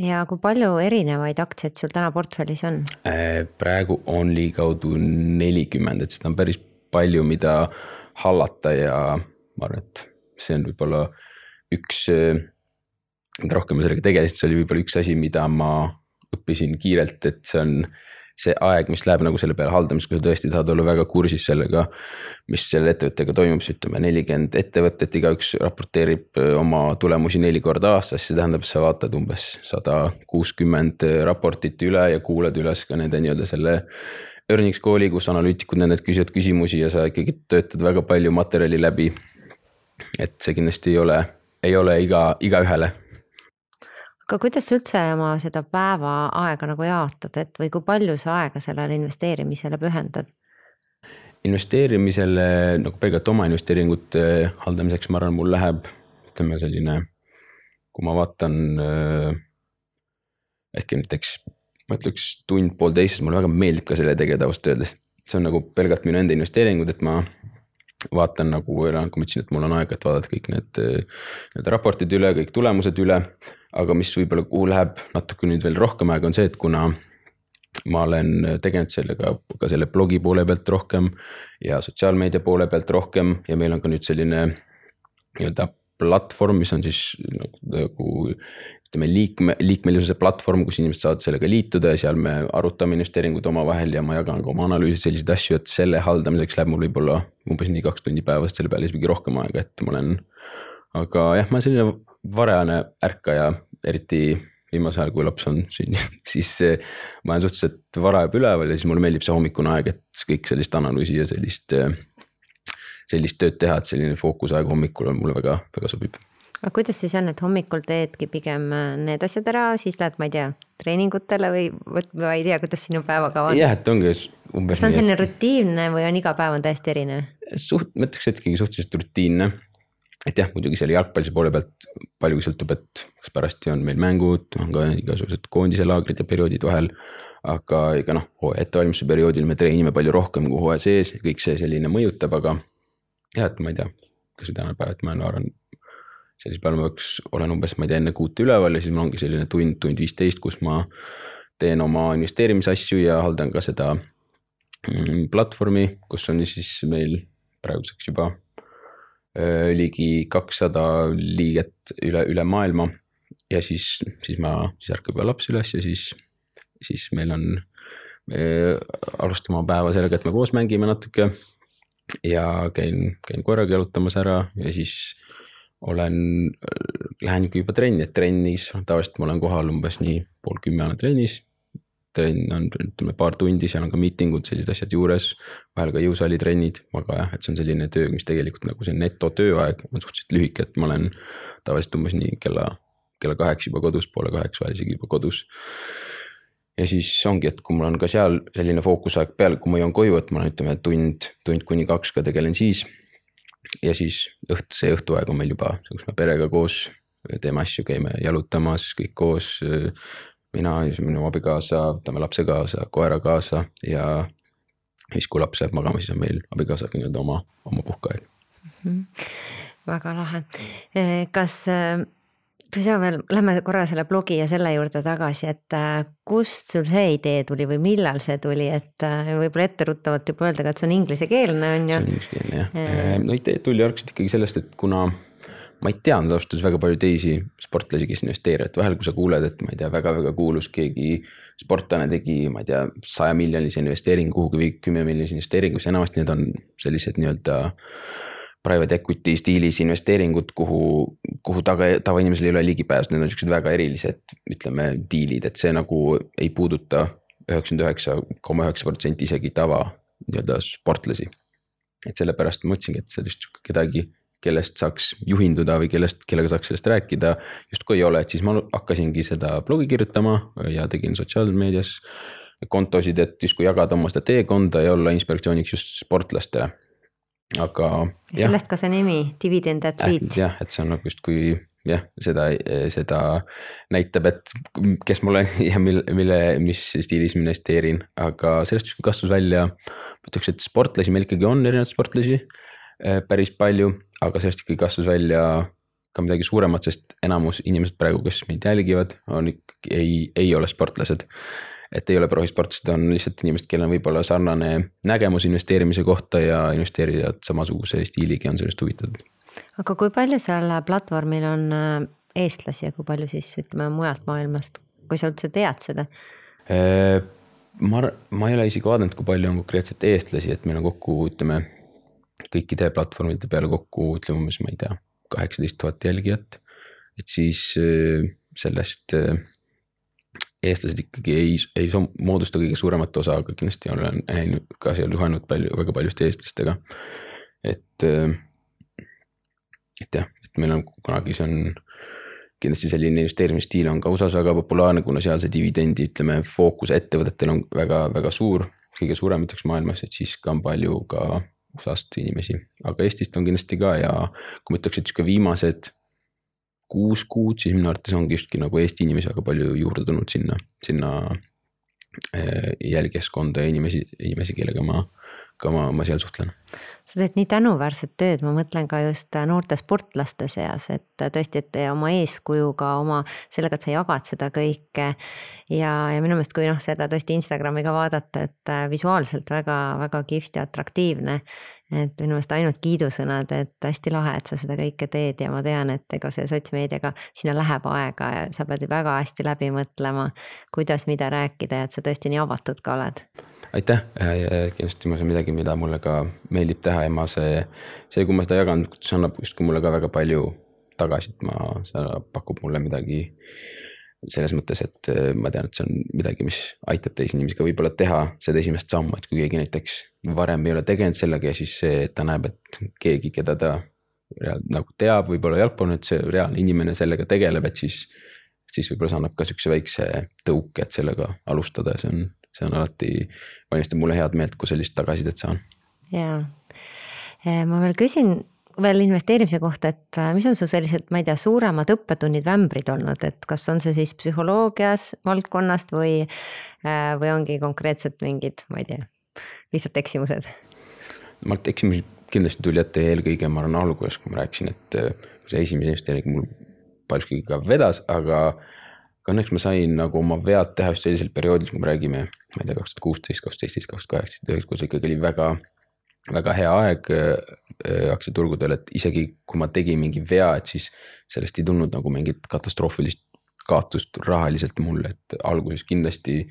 ja kui palju erinevaid aktsiaid sul täna portfellis on? Äh, praegu on ligikaudu nelikümmend, et seda on päris palju, mida hallata ja ma arvan, et see on võib-olla üks mida rohkem ma sellega tegelesin, see oli võib-olla üks asi, mida ma õppisin kiirelt, et see on see aeg, mis läheb nagu selle peale haldamiseks, kui sa tõesti tahad olla väga kursis sellega, mis selle ettevõttega toimub, siis ütleme nelikümmend ettevõtet, igaüks raporteerib oma tulemusi neli korda aastas, see tähendab, sa vaatad umbes sada kuuskümmend raportit üle ja kuulad üles ka nende nii-öelda selle earnings call'i, kus analüütikud nendelt küsivad küsimusi ja sa ikkagi töötad väga palju materjali läbi. et see kindlasti ei ole, ei ole iga, igaühele aga kuidas sa üldse oma seda päeva aega nagu jaotad, et või kui palju sa aega sellele investeerimisele pühendad? investeerimisele nagu pelgalt oma investeeringute haldamiseks, ma arvan, mul läheb, ütleme selline, kui ma vaatan äh, äkki näiteks ma ütleks tund-poolteist, mulle väga meeldib ka selle tegeleda ausalt öeldes. see on nagu pelgalt minu enda investeeringud, et ma vaatan nagu, nagu ma ütlesin, et mul on aega, et vaadata kõik need nii-öelda raportid üle, kõik tulemused üle aga mis võib-olla, kuhu läheb natuke nüüd veel rohkem aega, on see, et kuna ma olen tegelenud sellega ka selle blogi poole pealt rohkem ja sotsiaalmeedia poole pealt rohkem ja meil on ka nüüd selline nii-öelda platvorm, mis on siis nagu ütleme liikme, liikmelisuse platvorm, kus inimesed saavad sellega liituda ja seal me arutame investeeringuid omavahel ja ma jagan ka oma analüüse, selliseid asju, et selle haldamiseks läheb mul võib-olla umbes nii kaks tundi päevas, selle peale isegi rohkem aega, et ma olen. aga jah, ma selline varajane ärkaja, eriti viimasel ajal, kui laps on sündinud, siis ma olen suhteliselt vara juba üleval ja siis mulle meeldib see hommikune aeg, et kõik sellist analüüsi ja sellist, sellist tööd teha, et selline fookusaeg hommikul on mulle väga, väga sobib. aga kuidas siis on, et hommikul teedki pigem need asjad ära, siis lähed, ma ei tea, treeningutele või, või ma ei tea, kuidas sinu päevakava on? jah, et ongi umbes. kas on selline rutiinne või on iga päev on täiesti erinev? suht, ma ütleks, et ikkagi suhteliselt rutiinne et jah, muidugi selle jalgpallise poole pealt paljugi sõltub, et kas pärast on meil mängud, on ka igasugused koondise laagrid ja perioodid vahel. aga ega noh, hooaja ettevalmistuse perioodil me treenime palju rohkem kui hooaja sees ja kõik see selline mõjutab, aga. jah, et ma ei tea, kas või tänane päev, et ma arvan, sellisel päeval ma peaks, olen umbes, ma ei tea, enne kuute üleval ja siis mul ongi selline tund, tund viisteist, kus ma teen oma investeerimisasju ja haldan ka seda mm, platvormi, kus on siis meil praeguseks juba ligi kakssada liiget üle, üle maailma. ja siis, siis ma, siis ärkab juba laps üles ja siis, siis meil on, me alustame päeva sellega, et me koos mängime natuke. ja käin, käin korraga jalutamas ära ja siis olen, lähen juba trenni, et trennis tavaliselt ma olen kohal umbes nii pool kümme olen trennis trenn on ütleme paar tundi, seal on ka miitingud, sellised asjad juures. vahel ka jõusaalitrennid, aga jah, et see on selline töö, mis tegelikult nagu see neto tööaeg on suhteliselt lühike, et ma olen tavaliselt umbes nii kella, kella kaheksa juba kodus, poole kaheksa vahel isegi juba kodus. ja siis ongi, et kui mul on ka seal selline fookusaeg peal, kui ma jõuan koju, et ma olen, ütleme tund, tund kuni kaks ka tegelen siis. ja siis õht, see õhtuaeg on meil juba, kus me perega koos teeme asju, käime jalutamas kõik koos mina ja siis minu abikaasa, võtame lapse kaasa, koera kaasa ja siis, kui laps jääb magama, siis on meil abikaasaga nii-öelda oma, oma puhkeaeg mm. -hmm. väga lahe, kas kui sa veel, lähme korra selle blogi ja selle juurde tagasi, et äh, kust sul see idee tuli või millal see tuli, et võib-olla etteruttavalt juba öelda ka, et see on inglisekeelne on ju. see on inglisekeelne jah, no idee tuli algselt ikkagi sellest, et kuna ma ei teadnud ausalt öeldes väga palju teisi sportlasi, kes investeerivad, vahel kui sa kuuled, et ma ei tea väga,, väga-väga kuulus keegi sportlane tegi, ma ei tea, saja miljonise investeeringu kuhugi või kümme miljonise investeeringu, siis enamasti need on sellised nii-öelda private equity stiilis investeeringud, kuhu, kuhu taga, tavainimesel ei ole ligipääsu, need on siuksed väga erilised, ütleme, diilid, et see nagu ei puuduta üheksakümmend üheksa koma üheksa protsenti isegi tava nii-öelda sportlasi. et sellepärast ma mõtlesingi, et sellist kedagi kellest saaks juhinduda või kellest, kellega saaks sellest rääkida, justkui ei ole, et siis ma hakkasingi seda blogi kirjutama ja tegin sotsiaalmeedias kontosid, et justkui jagada oma seda teekonda ja olla inspiratsiooniks just sportlastele. aga. sellest ka see nimi, Dividend Athlete. jah, et see on nagu justkui jah, seda, seda näitab, et kes ma olen ja mille, mille, mis stiilis ma investeerin, aga sellest justkui kasvas välja. ma ütleks, et sportlasi meil ikkagi on erinevaid sportlasi päris palju aga sellest ikkagi kasvas välja ka midagi suuremat, sest enamus inimesed praegu, kes meid jälgivad, on ikkagi, ei, ei ole sportlased. et ei ole profisportlased, on lihtsalt inimesed, kellel on võib-olla sarnane nägemus investeerimise kohta ja investeerivad samasuguse stiiliga on sellest huvitatud. aga kui palju seal platvormil on äh, eestlasi ja kui palju siis ütleme mujalt maailmast, kui sa üldse tead seda? Äh, ma, ma ei ole isegi vaadanud, kui palju on konkreetselt eestlasi, et meil on kokku, ütleme kõikide platvormide peale kokku ütleme umbes, ma ei tea, kaheksateist tuhat jälgijat. et siis äh, sellest äh, eestlased ikkagi ei, ei moodusta kõige suuremat osa, aga kindlasti olen näinud ka seal suhelnud palju, väga paljuste eestlastega. et, äh, et jah, et meil on kunagi, see on kindlasti selline investeerimisstiil on ka USA-s väga populaarne, kuna seal see dividendi, ütleme, fookus ettevõtetel on väga-väga suur, kõige suurem ütleks maailmas, et siis ka on palju ka USA-st inimesi, aga Eestist on kindlasti ka ja kui ma ütleks, et sihuke viimased kuus kuud, siis minu arvates ongi justki nagu Eesti inimesi väga palju juurde tulnud sinna, sinna eh, jälgijaskonda ja inimesi, inimesi, kellega ma ka ma, ma seal suhtlen. sa teed nii tänuväärset tööd, ma mõtlen ka just noorte sportlaste seas, et tõesti, et oma eeskujuga, oma sellega, et sa jagad seda kõike. ja, ja minu meelest, kui noh, seda tõesti Instagrami ka vaadata, et visuaalselt väga-väga kihvt ja atraktiivne et minu meelest ainult kiidusõnad, et hästi lahe, et sa seda kõike teed ja ma tean, et ega see sotsmeediaga, sinna läheb aega ja sa pead väga hästi läbi mõtlema, kuidas, mida rääkida ja et sa tõesti nii avatud ka oled aitäh, kindlasti ma, see on midagi, mida mulle ka meeldib teha ja ma see, see, kui ma seda jagan, see annab justkui mulle ka väga palju tagasi, et ma, see pakub mulle midagi selles mõttes, et äh, ma tean, et see on midagi, mis aitab teisi inimesi ka võib-olla teha seda esimest sammu, et kui keegi näiteks varem ei ole tegelenud sellega ja siis see, et ta näeb, et keegi, keda ta nagu teab, võib-olla jalgpall, et see reaalne inimene sellega tegeleb, et siis, siis võib-olla see annab ka sihukese väikse tõuke, et sellega alustada ja see on see on alati, valmistab mulle head meelt, kui sellist tagasisidet saan. ja, ma veel küsin veel investeerimise kohta, et äh, mis on su sellised, ma ei tea, suuremad õppetunnid, vämbrid olnud, et kas on see siis psühholoogias valdkonnast või, äh, või ongi konkreetselt mingid, ma ei tea, lihtsalt eksimused? ma eksimusi kindlasti tuli ette eelkõige, ma arvan alguses, kui ma rääkisin, et äh, see esimese investeering mul paljuski ka vedas, aga õnneks ma sain nagu oma vead teha just sellisel perioodil, kui me räägime, ma ei tea, kaks tuhat kuusteist, kaks tuhat seitseteist, kaks tuhat kaheksateist, kus ikkagi oli väga, väga hea aeg äh, aktsiaturgudel, et isegi kui ma tegin mingi vea, et siis sellest ei tulnud nagu mingit katastroofilist kaotust rahaliselt mulle, et alguses kindlasti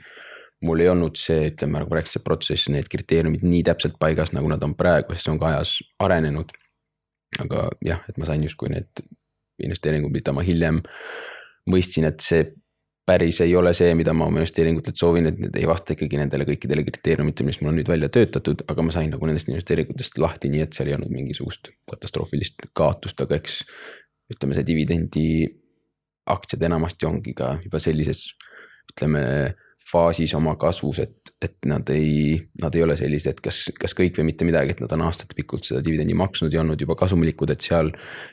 mul ei olnud see, ütleme nagu rääkisin, see protsess, need kriteeriumid nii täpselt paigas, nagu nad on praegu, sest see on ka ajas arenenud. aga jah, et ma sain justkui need investeeringud, mida ma hiljem mõistsin, et see päris ei ole see, mida ma oma investeeringutelt soovin, et need ei vasta ikkagi nendele kõikidele kriteeriumitele, mis mul on nüüd välja töötatud, aga ma sain nagu nendest investeeringutest lahti, nii et seal ei olnud mingisugust katastroofilist kaotust, aga eks ütleme, see dividendi aktsiad enamasti ongi ka juba sellises, ütleme faasis oma kasvus, et, et nad ei, nad ei ole sellised, kas, kas kõik või mitte midagi, et nad on aastatepikult seda dividendi maksnud ja olnud juba kasumlikud, et seal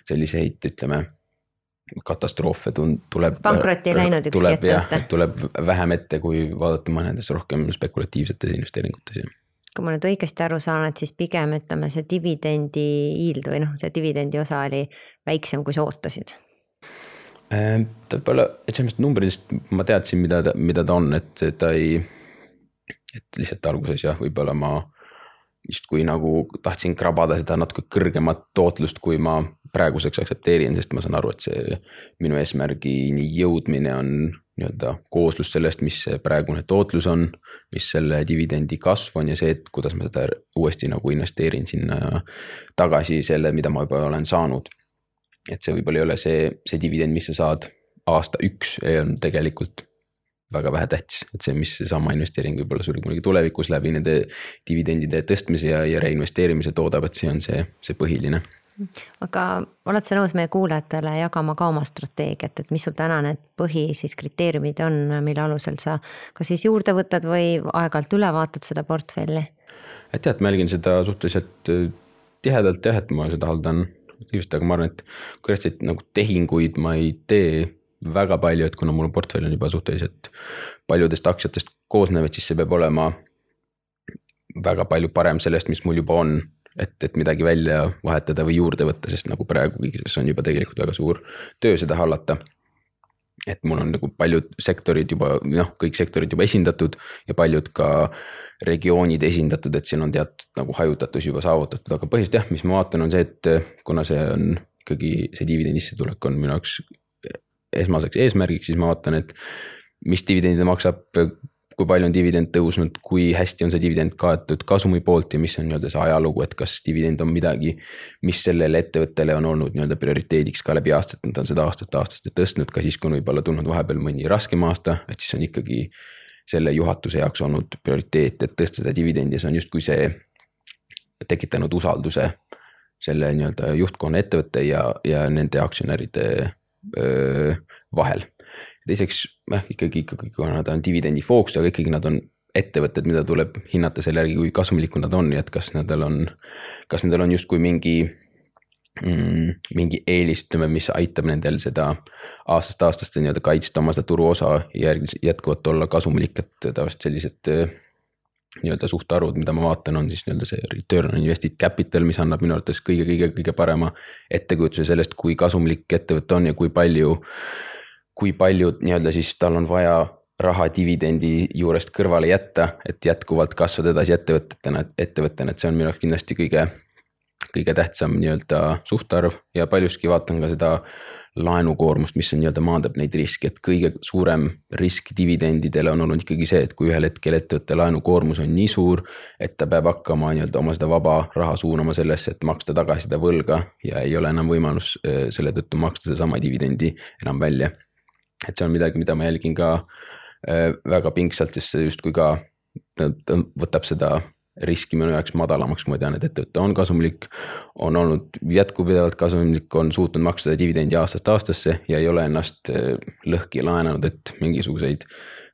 selliseid, ütleme katastroofe tuleb. pankrotti ei läinud ükski ettevõte. tuleb vähem ette, kui vaadata mõnedes rohkem spekulatiivsetes investeeringutes kui ma nüüd õigesti aru saan, et siis pigem ütleme, see dividendi yield või noh, see dividendi osa oli väiksem, kui sa ootasid. Ehm, ta võib-olla, et selles mõttes numbritest ma teadsin, mida ta, mida ta on, et ta ei, et lihtsalt alguses jah, võib-olla ma justkui nagu tahtsin krabada seda natuke kõrgemat tootlust, kui ma praeguseks aktsepteerin, sest ma saan aru, et see minu eesmärgini jõudmine on nii-öelda kooslus sellest, mis see praegune tootlus on, mis selle dividendi kasv on ja see, et kuidas ma seda uuesti nagu investeerin sinna tagasi selle, mida ma juba olen saanud et see võib-olla ei ole see, see dividend, mis sa saad aasta üks, on tegelikult väga vähe tähtis, et see, mis seesama investeering võib-olla sulle kunagi tulevikus läbi nende dividendide tõstmise ja, ja reinvesteerimise toodab, et see on see, see põhiline. Aga oled sa nõus meie kuulajatele jagama ka oma strateegiat, et mis sul täna need põhi siis kriteeriumid on, mille alusel sa kas siis juurde võtad või aeg-ajalt üle vaatad seda portfelli? et jah, et ma jälgin seda suhteliselt äh, tihedalt jah, et ma seda haldan just, aga ma arvan, et hästi nagu tehinguid ma ei tee väga palju, et kuna mul portfell on juba suhteliselt paljudest aktsiatest koosnev, et siis see peab olema väga palju parem sellest, mis mul juba on. Et, et midagi välja vahetada või juurde võtta, sest nagu praegu kõiges on juba tegelikult väga suur töö seda hallata. et mul on nagu paljud sektorid juba noh, kõik sektorid juba esindatud ja paljud ka regioonid esindatud, et siin on teatud nagu hajutatus juba saavutatud, aga põhiliselt jah, mis ma vaatan, on see, et kuna see on ikkagi see dividendi sissetulek on minu jaoks esmaseks eesmärgiks, siis ma vaatan, et mis dividende maksab kui palju on dividend tõusnud, kui hästi on see dividend kaetud kasumi poolt ja mis on nii-öelda see ajalugu, et kas dividend on midagi, mis sellele ettevõttele on olnud nii-öelda prioriteediks ka läbi aastate, nad on seda aastast aastasse tõstnud ka siis, kui on võib-olla tulnud vahepeal mõni raskem aasta, et siis on ikkagi selle juhatuse jaoks olnud prioriteet, et tõsta seda dividendi ja see on justkui see tekitanud usalduse selle nii-öelda juhtkonna ettevõtte ja, ja nende aktsionäride öö, vahel teiseks jah, ikkagi, ikkagi kuna nad on dividendi fookus, aga ikkagi nad on ettevõtted, mida tuleb hinnata selle järgi, kui kasumlikud nad on ja et kas nendel on, kas nendel on justkui mingi mm,. mingi eelis, ütleme, mis aitab nendel seda aastast aastasse nii-öelda kaitsta oma seda turuosa ja jätkuvalt olla kasumlik, et tavaliselt sellised nii-öelda suhtarvud, mida ma vaatan, on siis nii-öelda see return on invested capital, mis annab minu arvates kõige-kõige-kõige parema ettekujutuse sellest, kui kasumlik ettevõte on ja kui palju kui palju nii-öelda siis tal on vaja raha dividendi juurest kõrvale jätta, et jätkuvalt kasvada edasi ettevõtetena, ettevõttena, et see on minu jaoks kindlasti kõige, kõige tähtsam nii-öelda suhtarv. Ja paljuski vaatan ka seda laenukoormust, mis on nii-öelda maandab neid riske, et kõige suurem risk dividendidele on olnud ikkagi see, et kui ühel hetkel ettevõtte laenukoormus on nii suur, et ta peab hakkama nii-öelda oma seda vaba raha suunama sellesse, et maksta tagasi seda võlga ja ei ole enam võimalus äh, selle tõttu maksta sedasama dividendi enam välja et see on midagi, mida ma jälgin ka äh, väga pingsalt, sest see justkui ka võtab seda riski minu jaoks madalamaks, kui ma tean, et ettevõte on kasumlik. on olnud jätkupidevalt kasumlik, on suutnud maksta dividendi aastast aastasse ja ei ole ennast äh, lõhki laenanud, et mingisuguseid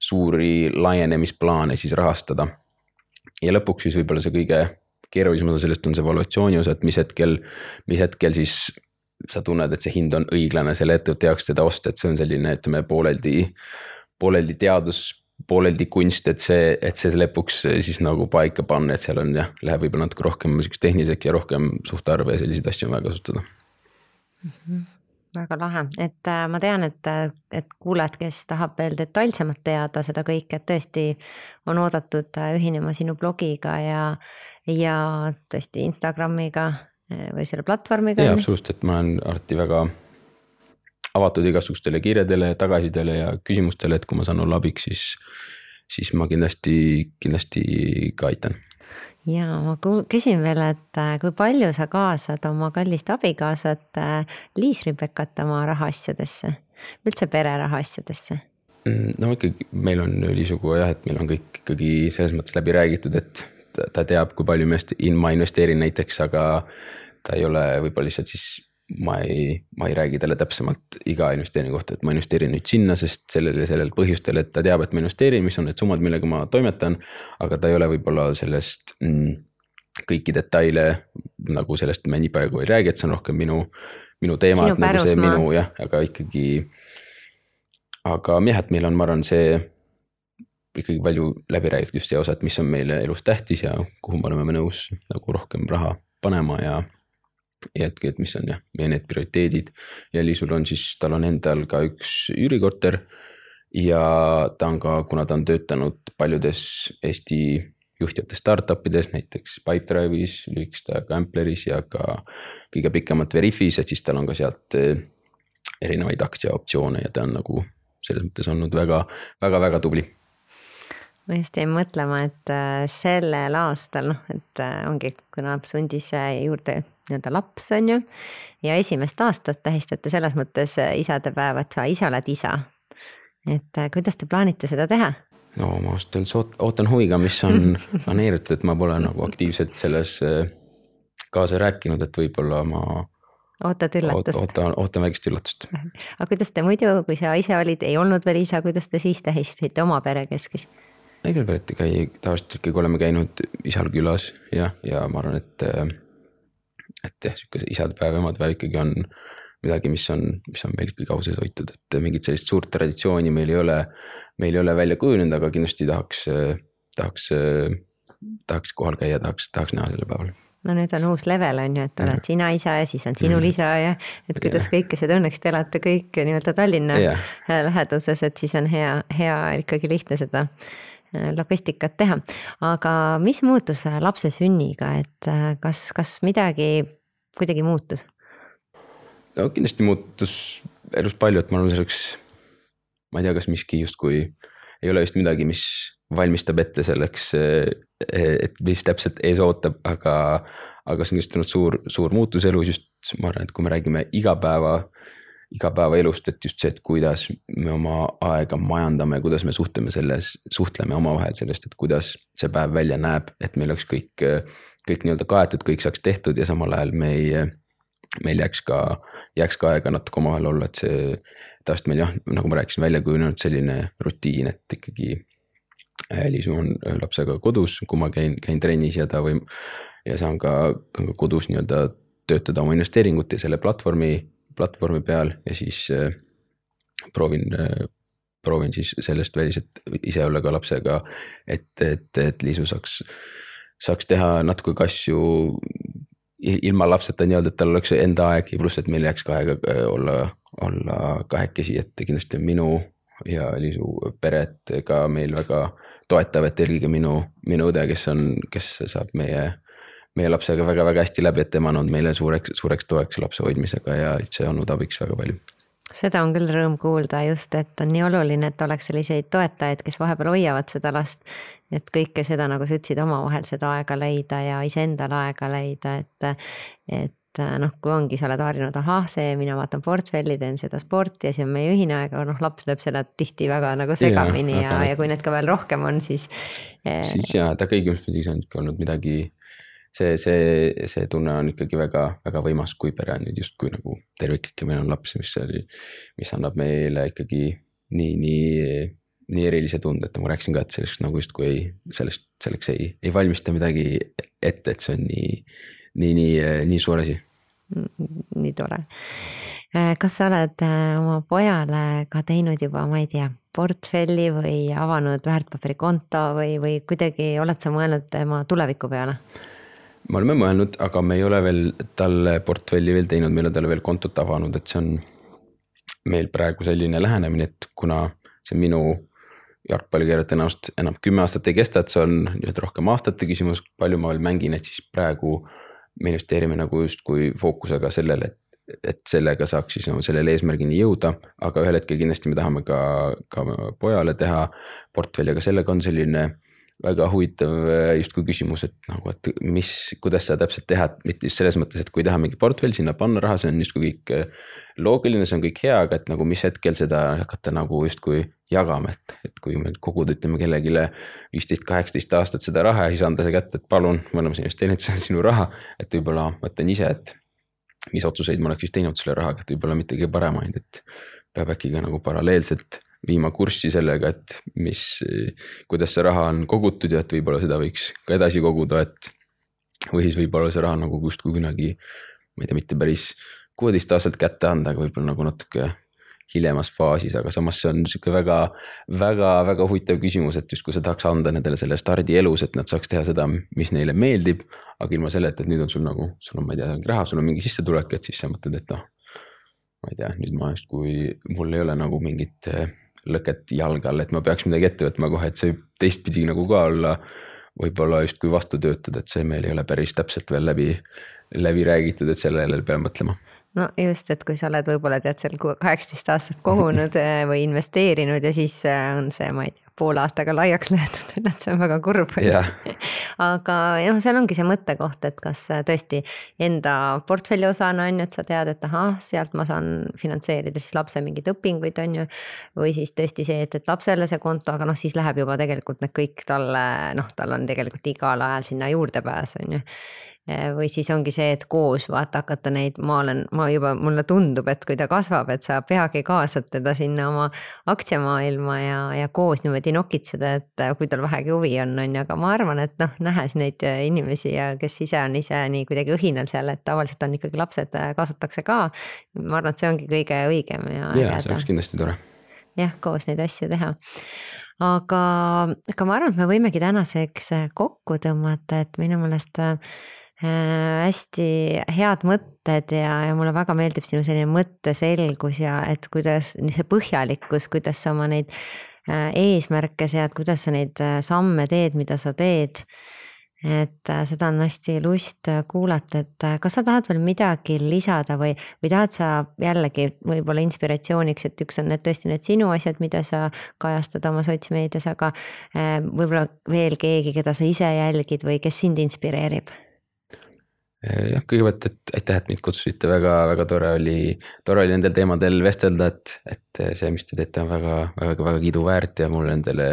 suuri laienemisplaane siis rahastada. ja lõpuks siis võib-olla see kõige keerulisem osa sellest on see valuatsiooni osa, et mis hetkel, mis hetkel siis sa tunned, et see hind on õiglane selle ettevõtte jaoks seda osta, et see on selline, ütleme pooleldi, pooleldi teadus, pooleldi kunst, et see, et see lõpuks siis nagu paika panna, et seal on jah, läheb võib-olla natuke rohkem sihukest tehniliseks ja rohkem suhtarve ja selliseid asju on vaja kasutada. Mm. -hmm väga lahe, et äh, ma tean, et, et kuulajad, kes tahab veel detailsemalt teada seda kõike, et tõesti on oodatud äh, ühinema sinu blogiga ja, ja tõesti Instagramiga või selle platvormiga? jaa, absoluutselt, et ma olen alati väga avatud igasugustele kirjadele, tagasisidele ja küsimustele, et kui ma saan olla abiks, siis, siis ma kindlasti, kindlasti ka aitan. ja ma küsin veel, et äh, kui palju sa kaasad oma kallist abikaasat äh, Liis Ribekat oma rahaasjadesse, üldse pere rahaasjadesse? Mm, no ikkagi meil on ülisugu jah, et meil on kõik ikkagi selles mõttes läbi räägitud, et ta teab, kui palju ma investeerin näiteks, aga ta ei ole võib-olla lihtsalt siis ma ei, ma ei räägi talle täpsemalt iga investeeringu kohta, et ma investeerin nüüd sinna, sest sellel ja sellel põhjustel, et ta teab, et ma investeerin, mis on need summad, millega ma toimetan. aga ta ei ole võib-olla sellest mm, kõiki detaile nagu sellest me nii palju ei räägi, et see on rohkem minu, minu teema, et nagu see minu jah, aga ikkagi. aga jah, et meil on, ma arvan, see ikkagi palju läbi räägitud just see osa, et mis on meile elus tähtis ja kuhu me oleme nõus nagu rohkem raha panema ja ja et, mis on jah, meie need prioriteedid ja Liisul on siis, tal on endal ka üks üürikorter. ja ta on ka, kuna ta on töötanud paljudes Eesti juhtivates startup ides, näiteks Pipedrive'is, lühikest aega Ampleris ja ka kõige pikemat Veriffis, et siis tal on ka sealt eh, erinevaid aktsiaoptsioone ja ta on nagu selles mõttes olnud väga, väga, väga tubli ma just jäin mõtlema, et äh, sellel aastal noh, et äh, ongi, kuna sundis juurde nii-öelda laps, on ju. ja esimest aastat tähistate selles mõttes äh, isadepäeva, et sa ise oled isa. et kuidas te plaanite seda teha? no ma ausalt öeldes ootan huviga, mis on planeeritud, et ma pole nagu aktiivselt selles kaasa rääkinud, et võib-olla ma ootad üllatust? ootan, ootan väikest üllatust. aga kuidas te muidu, kui sa ise olid, ei olnud veel isa, kuidas te siis tähistasite oma perekeskis? kõigepealt ikka ei, tavaliselt ikkagi oleme käinud isal külas ja, ja ma arvan, et. Et jah, sihuke isadepäev, emadepäev ikkagi on midagi, mis on, mis on meil ikkagi au sees hoitud, et mingit sellist suurt traditsiooni meil ei ole. meil ei ole välja kujunenud, aga kindlasti tahaks, tahaks, tahaks kohal käia, tahaks, tahaks näha sellel päeval no nüüd on uus level on ju, et oled sina isa ja siis on sinul isa ja et kuidas yeah. kõike seda, õnneks te elate kõik nii-öelda Tallinna yeah. läheduses, et siis on hea, hea ikkagi lihtne seda logistikat teha. aga mis muutus äh, lapse sünniga, et äh, kas, kas midagi kuidagi muutus? no kindlasti muutus elus palju, et ma arvan, selleks, ma ei tea, kas miski justkui ei ole vist midagi, mis valmistab ette selleks, et mis täpselt ees ootab, aga, aga see on just olnud suur, suur muutus elus just, ma arvan, et kui me räägime igapäeva igapäevaelust, et just see, et kuidas me oma aega majandame, kuidas me suhtleme selles, suhtleme omavahel sellest, et kuidas see päev välja näeb, et meil oleks kõik, kõik nii-öelda kaetud, kõik saaks tehtud ja samal ajal me ei, meil jääks ka, jääks ka aega natuke omavahel olla, et see tavaliselt meil jah, nagu ma rääkisin, välja kujunenud selline rutiin, et ikkagi Liisu on lapsega kodus, kui ma käin, käin trennis ja ta või ja saan ka kodus nii-öelda töötada oma investeeringut ja selle platvormi platvormi peal ja siis äh, proovin, äh, proovin siis sellest väliselt ise olla ka lapsega. et, et, et Liisu saaks, saaks teha natuke ka asju ilma lapseta nii-öelda, et tal oleks enda aeg ja pluss, et meil jääks ka aega äh, olla, olla kahekesi, et kindlasti minu ja Liisu peret ka meil väga toetav, et eelkõige minu, minu õde, kes on, kes saab meie meie lapsega väga-väga hästi läbi, et tema on olnud meile suureks, suureks toeks lapse hoidmisega ja üldse olnud abiks väga palju seda on küll rõõm kuulda just, et on nii oluline, et oleks selliseid toetajaid, kes vahepeal hoiavad seda last. et kõike seda, nagu sa ütlesid, omavahel seda aega leida ja iseendale aega leida, et, et noh, kui ongi, sa oled harjunud, ahah, see, mina vaatan portfelli, teen seda sporti ja see on meie ühine aeg, aga noh, laps lööb seda tihti väga nagu segamini ja, ja, ja kui neid ka veel rohkem on, siis. siis jaa, ta kõigil on ikka olnud midagi see, see, see tunne on ikkagi väga, väga võimas, kui pere on nüüd justkui nagu terviklik ja meil on laps, mis oli, mis annab meile ikkagi nii, nii, nii erilise tunde, et ma rääkisin ka, et sellest nagu justkui ei, sellest, selleks ei, ei valmista midagi ette, et see on nii, nii, nii, nii suur asi. nii tore. kas sa oled äh, oma pojale ka teinud juba, ma ei tea, portfelli või avanud väärtpaberikonto või, või kuidagi oled sa mõelnud tema tuleviku peale? Me oleme mõelnud, aga me ei ole veel talle portfelli veel teinud, me ei ole talle veel kontot avanud, et see on meil praegu selline lähenemine, et kuna see minu jalgpallikarjäär tõenäoliselt enam kümme aastat ei kesta, et see on nii-öelda rohkem aastate küsimus, palju ma veel mängin, et siis praegu me investeerime nagu justkui fookusega sellele, et et sellega saaks siis nagu sellele eesmärgini jõuda, aga ühel hetkel kindlasti me tahame ka, ka pojale teha portfelli, aga sellega on selline väga huvitav äh, justkui küsimus, et nagu, et mis, kuidas seda täpselt teha, et mitte just selles mõttes, et kui teha mingi portfell, sinna panna raha, see on justkui kõik äh, loogiline, see on kõik hea, aga et nagu mis hetkel seda hakata nagu justkui jagama, et, et kui me kogud, ütleme kellelegi viisteist, kaheksateist aastat seda raha ja siis anda see kätte, et palun, me oleme siin investeerinud, see on sinu raha. et võib-olla mõtlen ise, et mis otsuseid ma oleks siis teinud selle rahaga, et võib-olla mitte kõige paremaid, et peab äkki ka nagu paralleelselt viima kurssi sellega, et mis, kuidas see raha on kogutud ja et võib-olla seda võiks ka edasi koguda, et. või siis võib-olla see raha nagu justkui kunagi, ma ei tea, mitte päris kuueteist aastaselt kätte anda, aga võib-olla nagu natuke hiljemas faasis, aga samas see on sihuke väga, väga, väga huvitav küsimus, et justkui sa tahaks anda nendele selle stardi elus, et nad saaks teha seda, mis neile meeldib. aga ilma selleta, et nüüd on sul nagu, sul on, ma ei tea, raha, sul on mingi sissetulek, et siis sa mõtled, et noh. ma ei tea, nüüd ma justkui, mul ei ole nagu mingit eh, lõket jalge all, et ma peaks midagi ette võtma kohe, et see teistpidi nagu ka olla võib-olla justkui vastu töötada, et see meil ei ole päris täpselt veel läbi, läbi räägitud, et sellele peab mõtlema no just, et kui sa oled võib-olla tead seal kaheksateist aastat kogunud äh, või investeerinud ja siis äh, on see, ma ei tea, poole aastaga laiaks löödud, et see on väga kurb yeah.. aga noh, seal ongi see mõttekoht, et kas äh, tõesti enda portfelli osana on ju, et sa tead, et ahah, sealt ma saan finantseerida siis lapse mingeid õpinguid, on ju. või siis tõesti see, et, et lapsele see konto, aga noh, siis läheb juba tegelikult need kõik talle, noh, tal on tegelikult igal ajal sinna juurdepääs, on ju või siis ongi see, et koos vaata hakata neid, ma olen, ma juba, mulle tundub, et kui ta kasvab, et sa peagi kaasad teda sinna oma aktsiamaailma ja, ja koos niimoodi nokitseda, et äh, kui tal vähegi huvi on, on ju, aga ma arvan, et noh, nähes neid äh, inimesi ja kes ise on ise nii kuidagi õhinal seal, et tavaliselt on ikkagi lapsed kaasatakse ka. ma arvan, et see ongi kõige õigem ja. ja see oleks kindlasti tore. jah, koos neid asju teha aga, aga ma arvan, et me võimegi tänaseks kokku tõmmata, et minu meelest äh, Äh, hästi head mõtted ja, ja mulle väga meeldib sinu selline mõtteselgus ja et kuidas see põhjalikkus, kuidas sa oma neid äh, eesmärke sead, kuidas sa neid äh, samme teed, mida sa teed. et seda on hästi lust kuulata, et kas sa tahad veel midagi lisada või, või tahad sa jällegi võib-olla inspiratsiooniks, et üks on need tõesti need sinu asjad, mida sa kajastad oma sotsmeedias, aga võib-olla veel keegi, keda sa ise jälgid või kes sind inspireerib jah, kõigepealt, et aitäh, et mind kutsusite, väga-väga tore oli, tore oli nendel teemadel vestelda, et, et see, mis te teete, on väga, väga, väga kiiduväärt ja mulle nendele,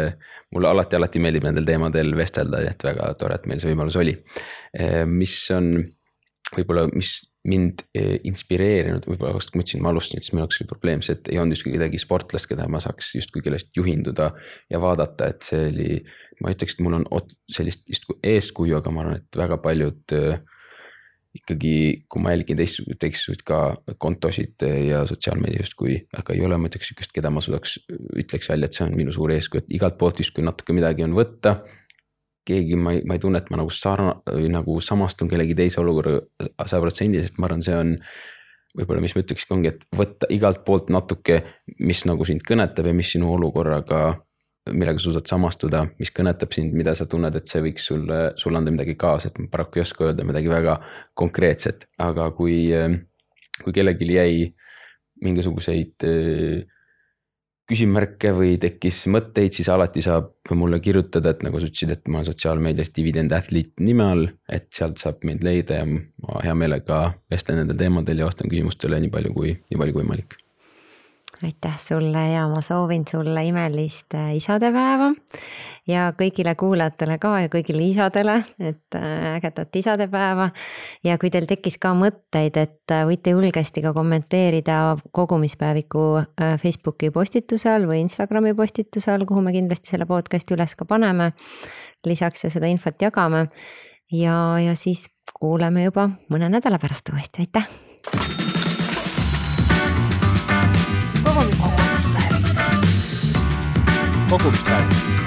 mulle alati, alati meeldib nendel teemadel vestelda, et väga tore, et meil see võimalus oli. Eh, mis on võib-olla, mis mind eh, inspireerinud, võib-olla vast kui ma ütlesin, ma alustasin, siis jaoks oli probleem see, et ei olnud justkui kedagi sportlast, keda ma saaks justkui kellest juhinduda ja vaadata, et see oli. ma ütleks, et mul on sellist justkui eeskuju, aga ma arvan, et väga paljud äh, ikkagi, kui ma jälgin teistsuguseid, teistsuguseid ka kontosid ja sotsiaalmeediast, kui, aga ei ole, ma ütleks sihukest, keda ma suudaks, ütleks välja, et see on minu suur eeskuju, et igalt poolt justkui natuke midagi on võtta. keegi, ma ei, ma ei tunne, et ma nagu sarna-, nagu samastun kellegi teise olukorraga sajaprotsendiliselt, ma arvan, see on. võib-olla, mis ma ütlekski, ongi, et võtta igalt poolt natuke, mis nagu sind kõnetab ja mis sinu olukorraga millega sa suudad samastuda, mis kõnetab sind, mida sa tunned, et see võiks sulle, sulle anda midagi kaasa, et ma paraku ei oska öelda midagi väga konkreetset, aga kui, kui kellelgi jäi mingisuguseid äh, küsimärke või tekkis mõtteid, siis alati saab mulle kirjutada, et nagu sa ütlesid, et ma olen sotsiaalmeedias Dividend Athlete nime all, et sealt saab mind leida ja ma hea meelega vestlen nendel teemadel ja vastan küsimustele nii palju kui, nii palju kui võimalik aitäh sulle ja ma soovin sulle imelist äh, isadepäeva ja kõigile kuulajatele ka ja kõigile isadele, et äh, ägedat isadepäeva. ja kui teil tekkis ka mõtteid, et äh, võite julgesti ka kommenteerida kogumispäeviku Facebooki postituse all või Instagrami postituse all, kuhu me kindlasti selle podcast'i üles ka paneme. lisaks ja seda infot jagame ja, ja siis kuuleme juba mõne nädala pärast uuesti, aitäh kogumispäev.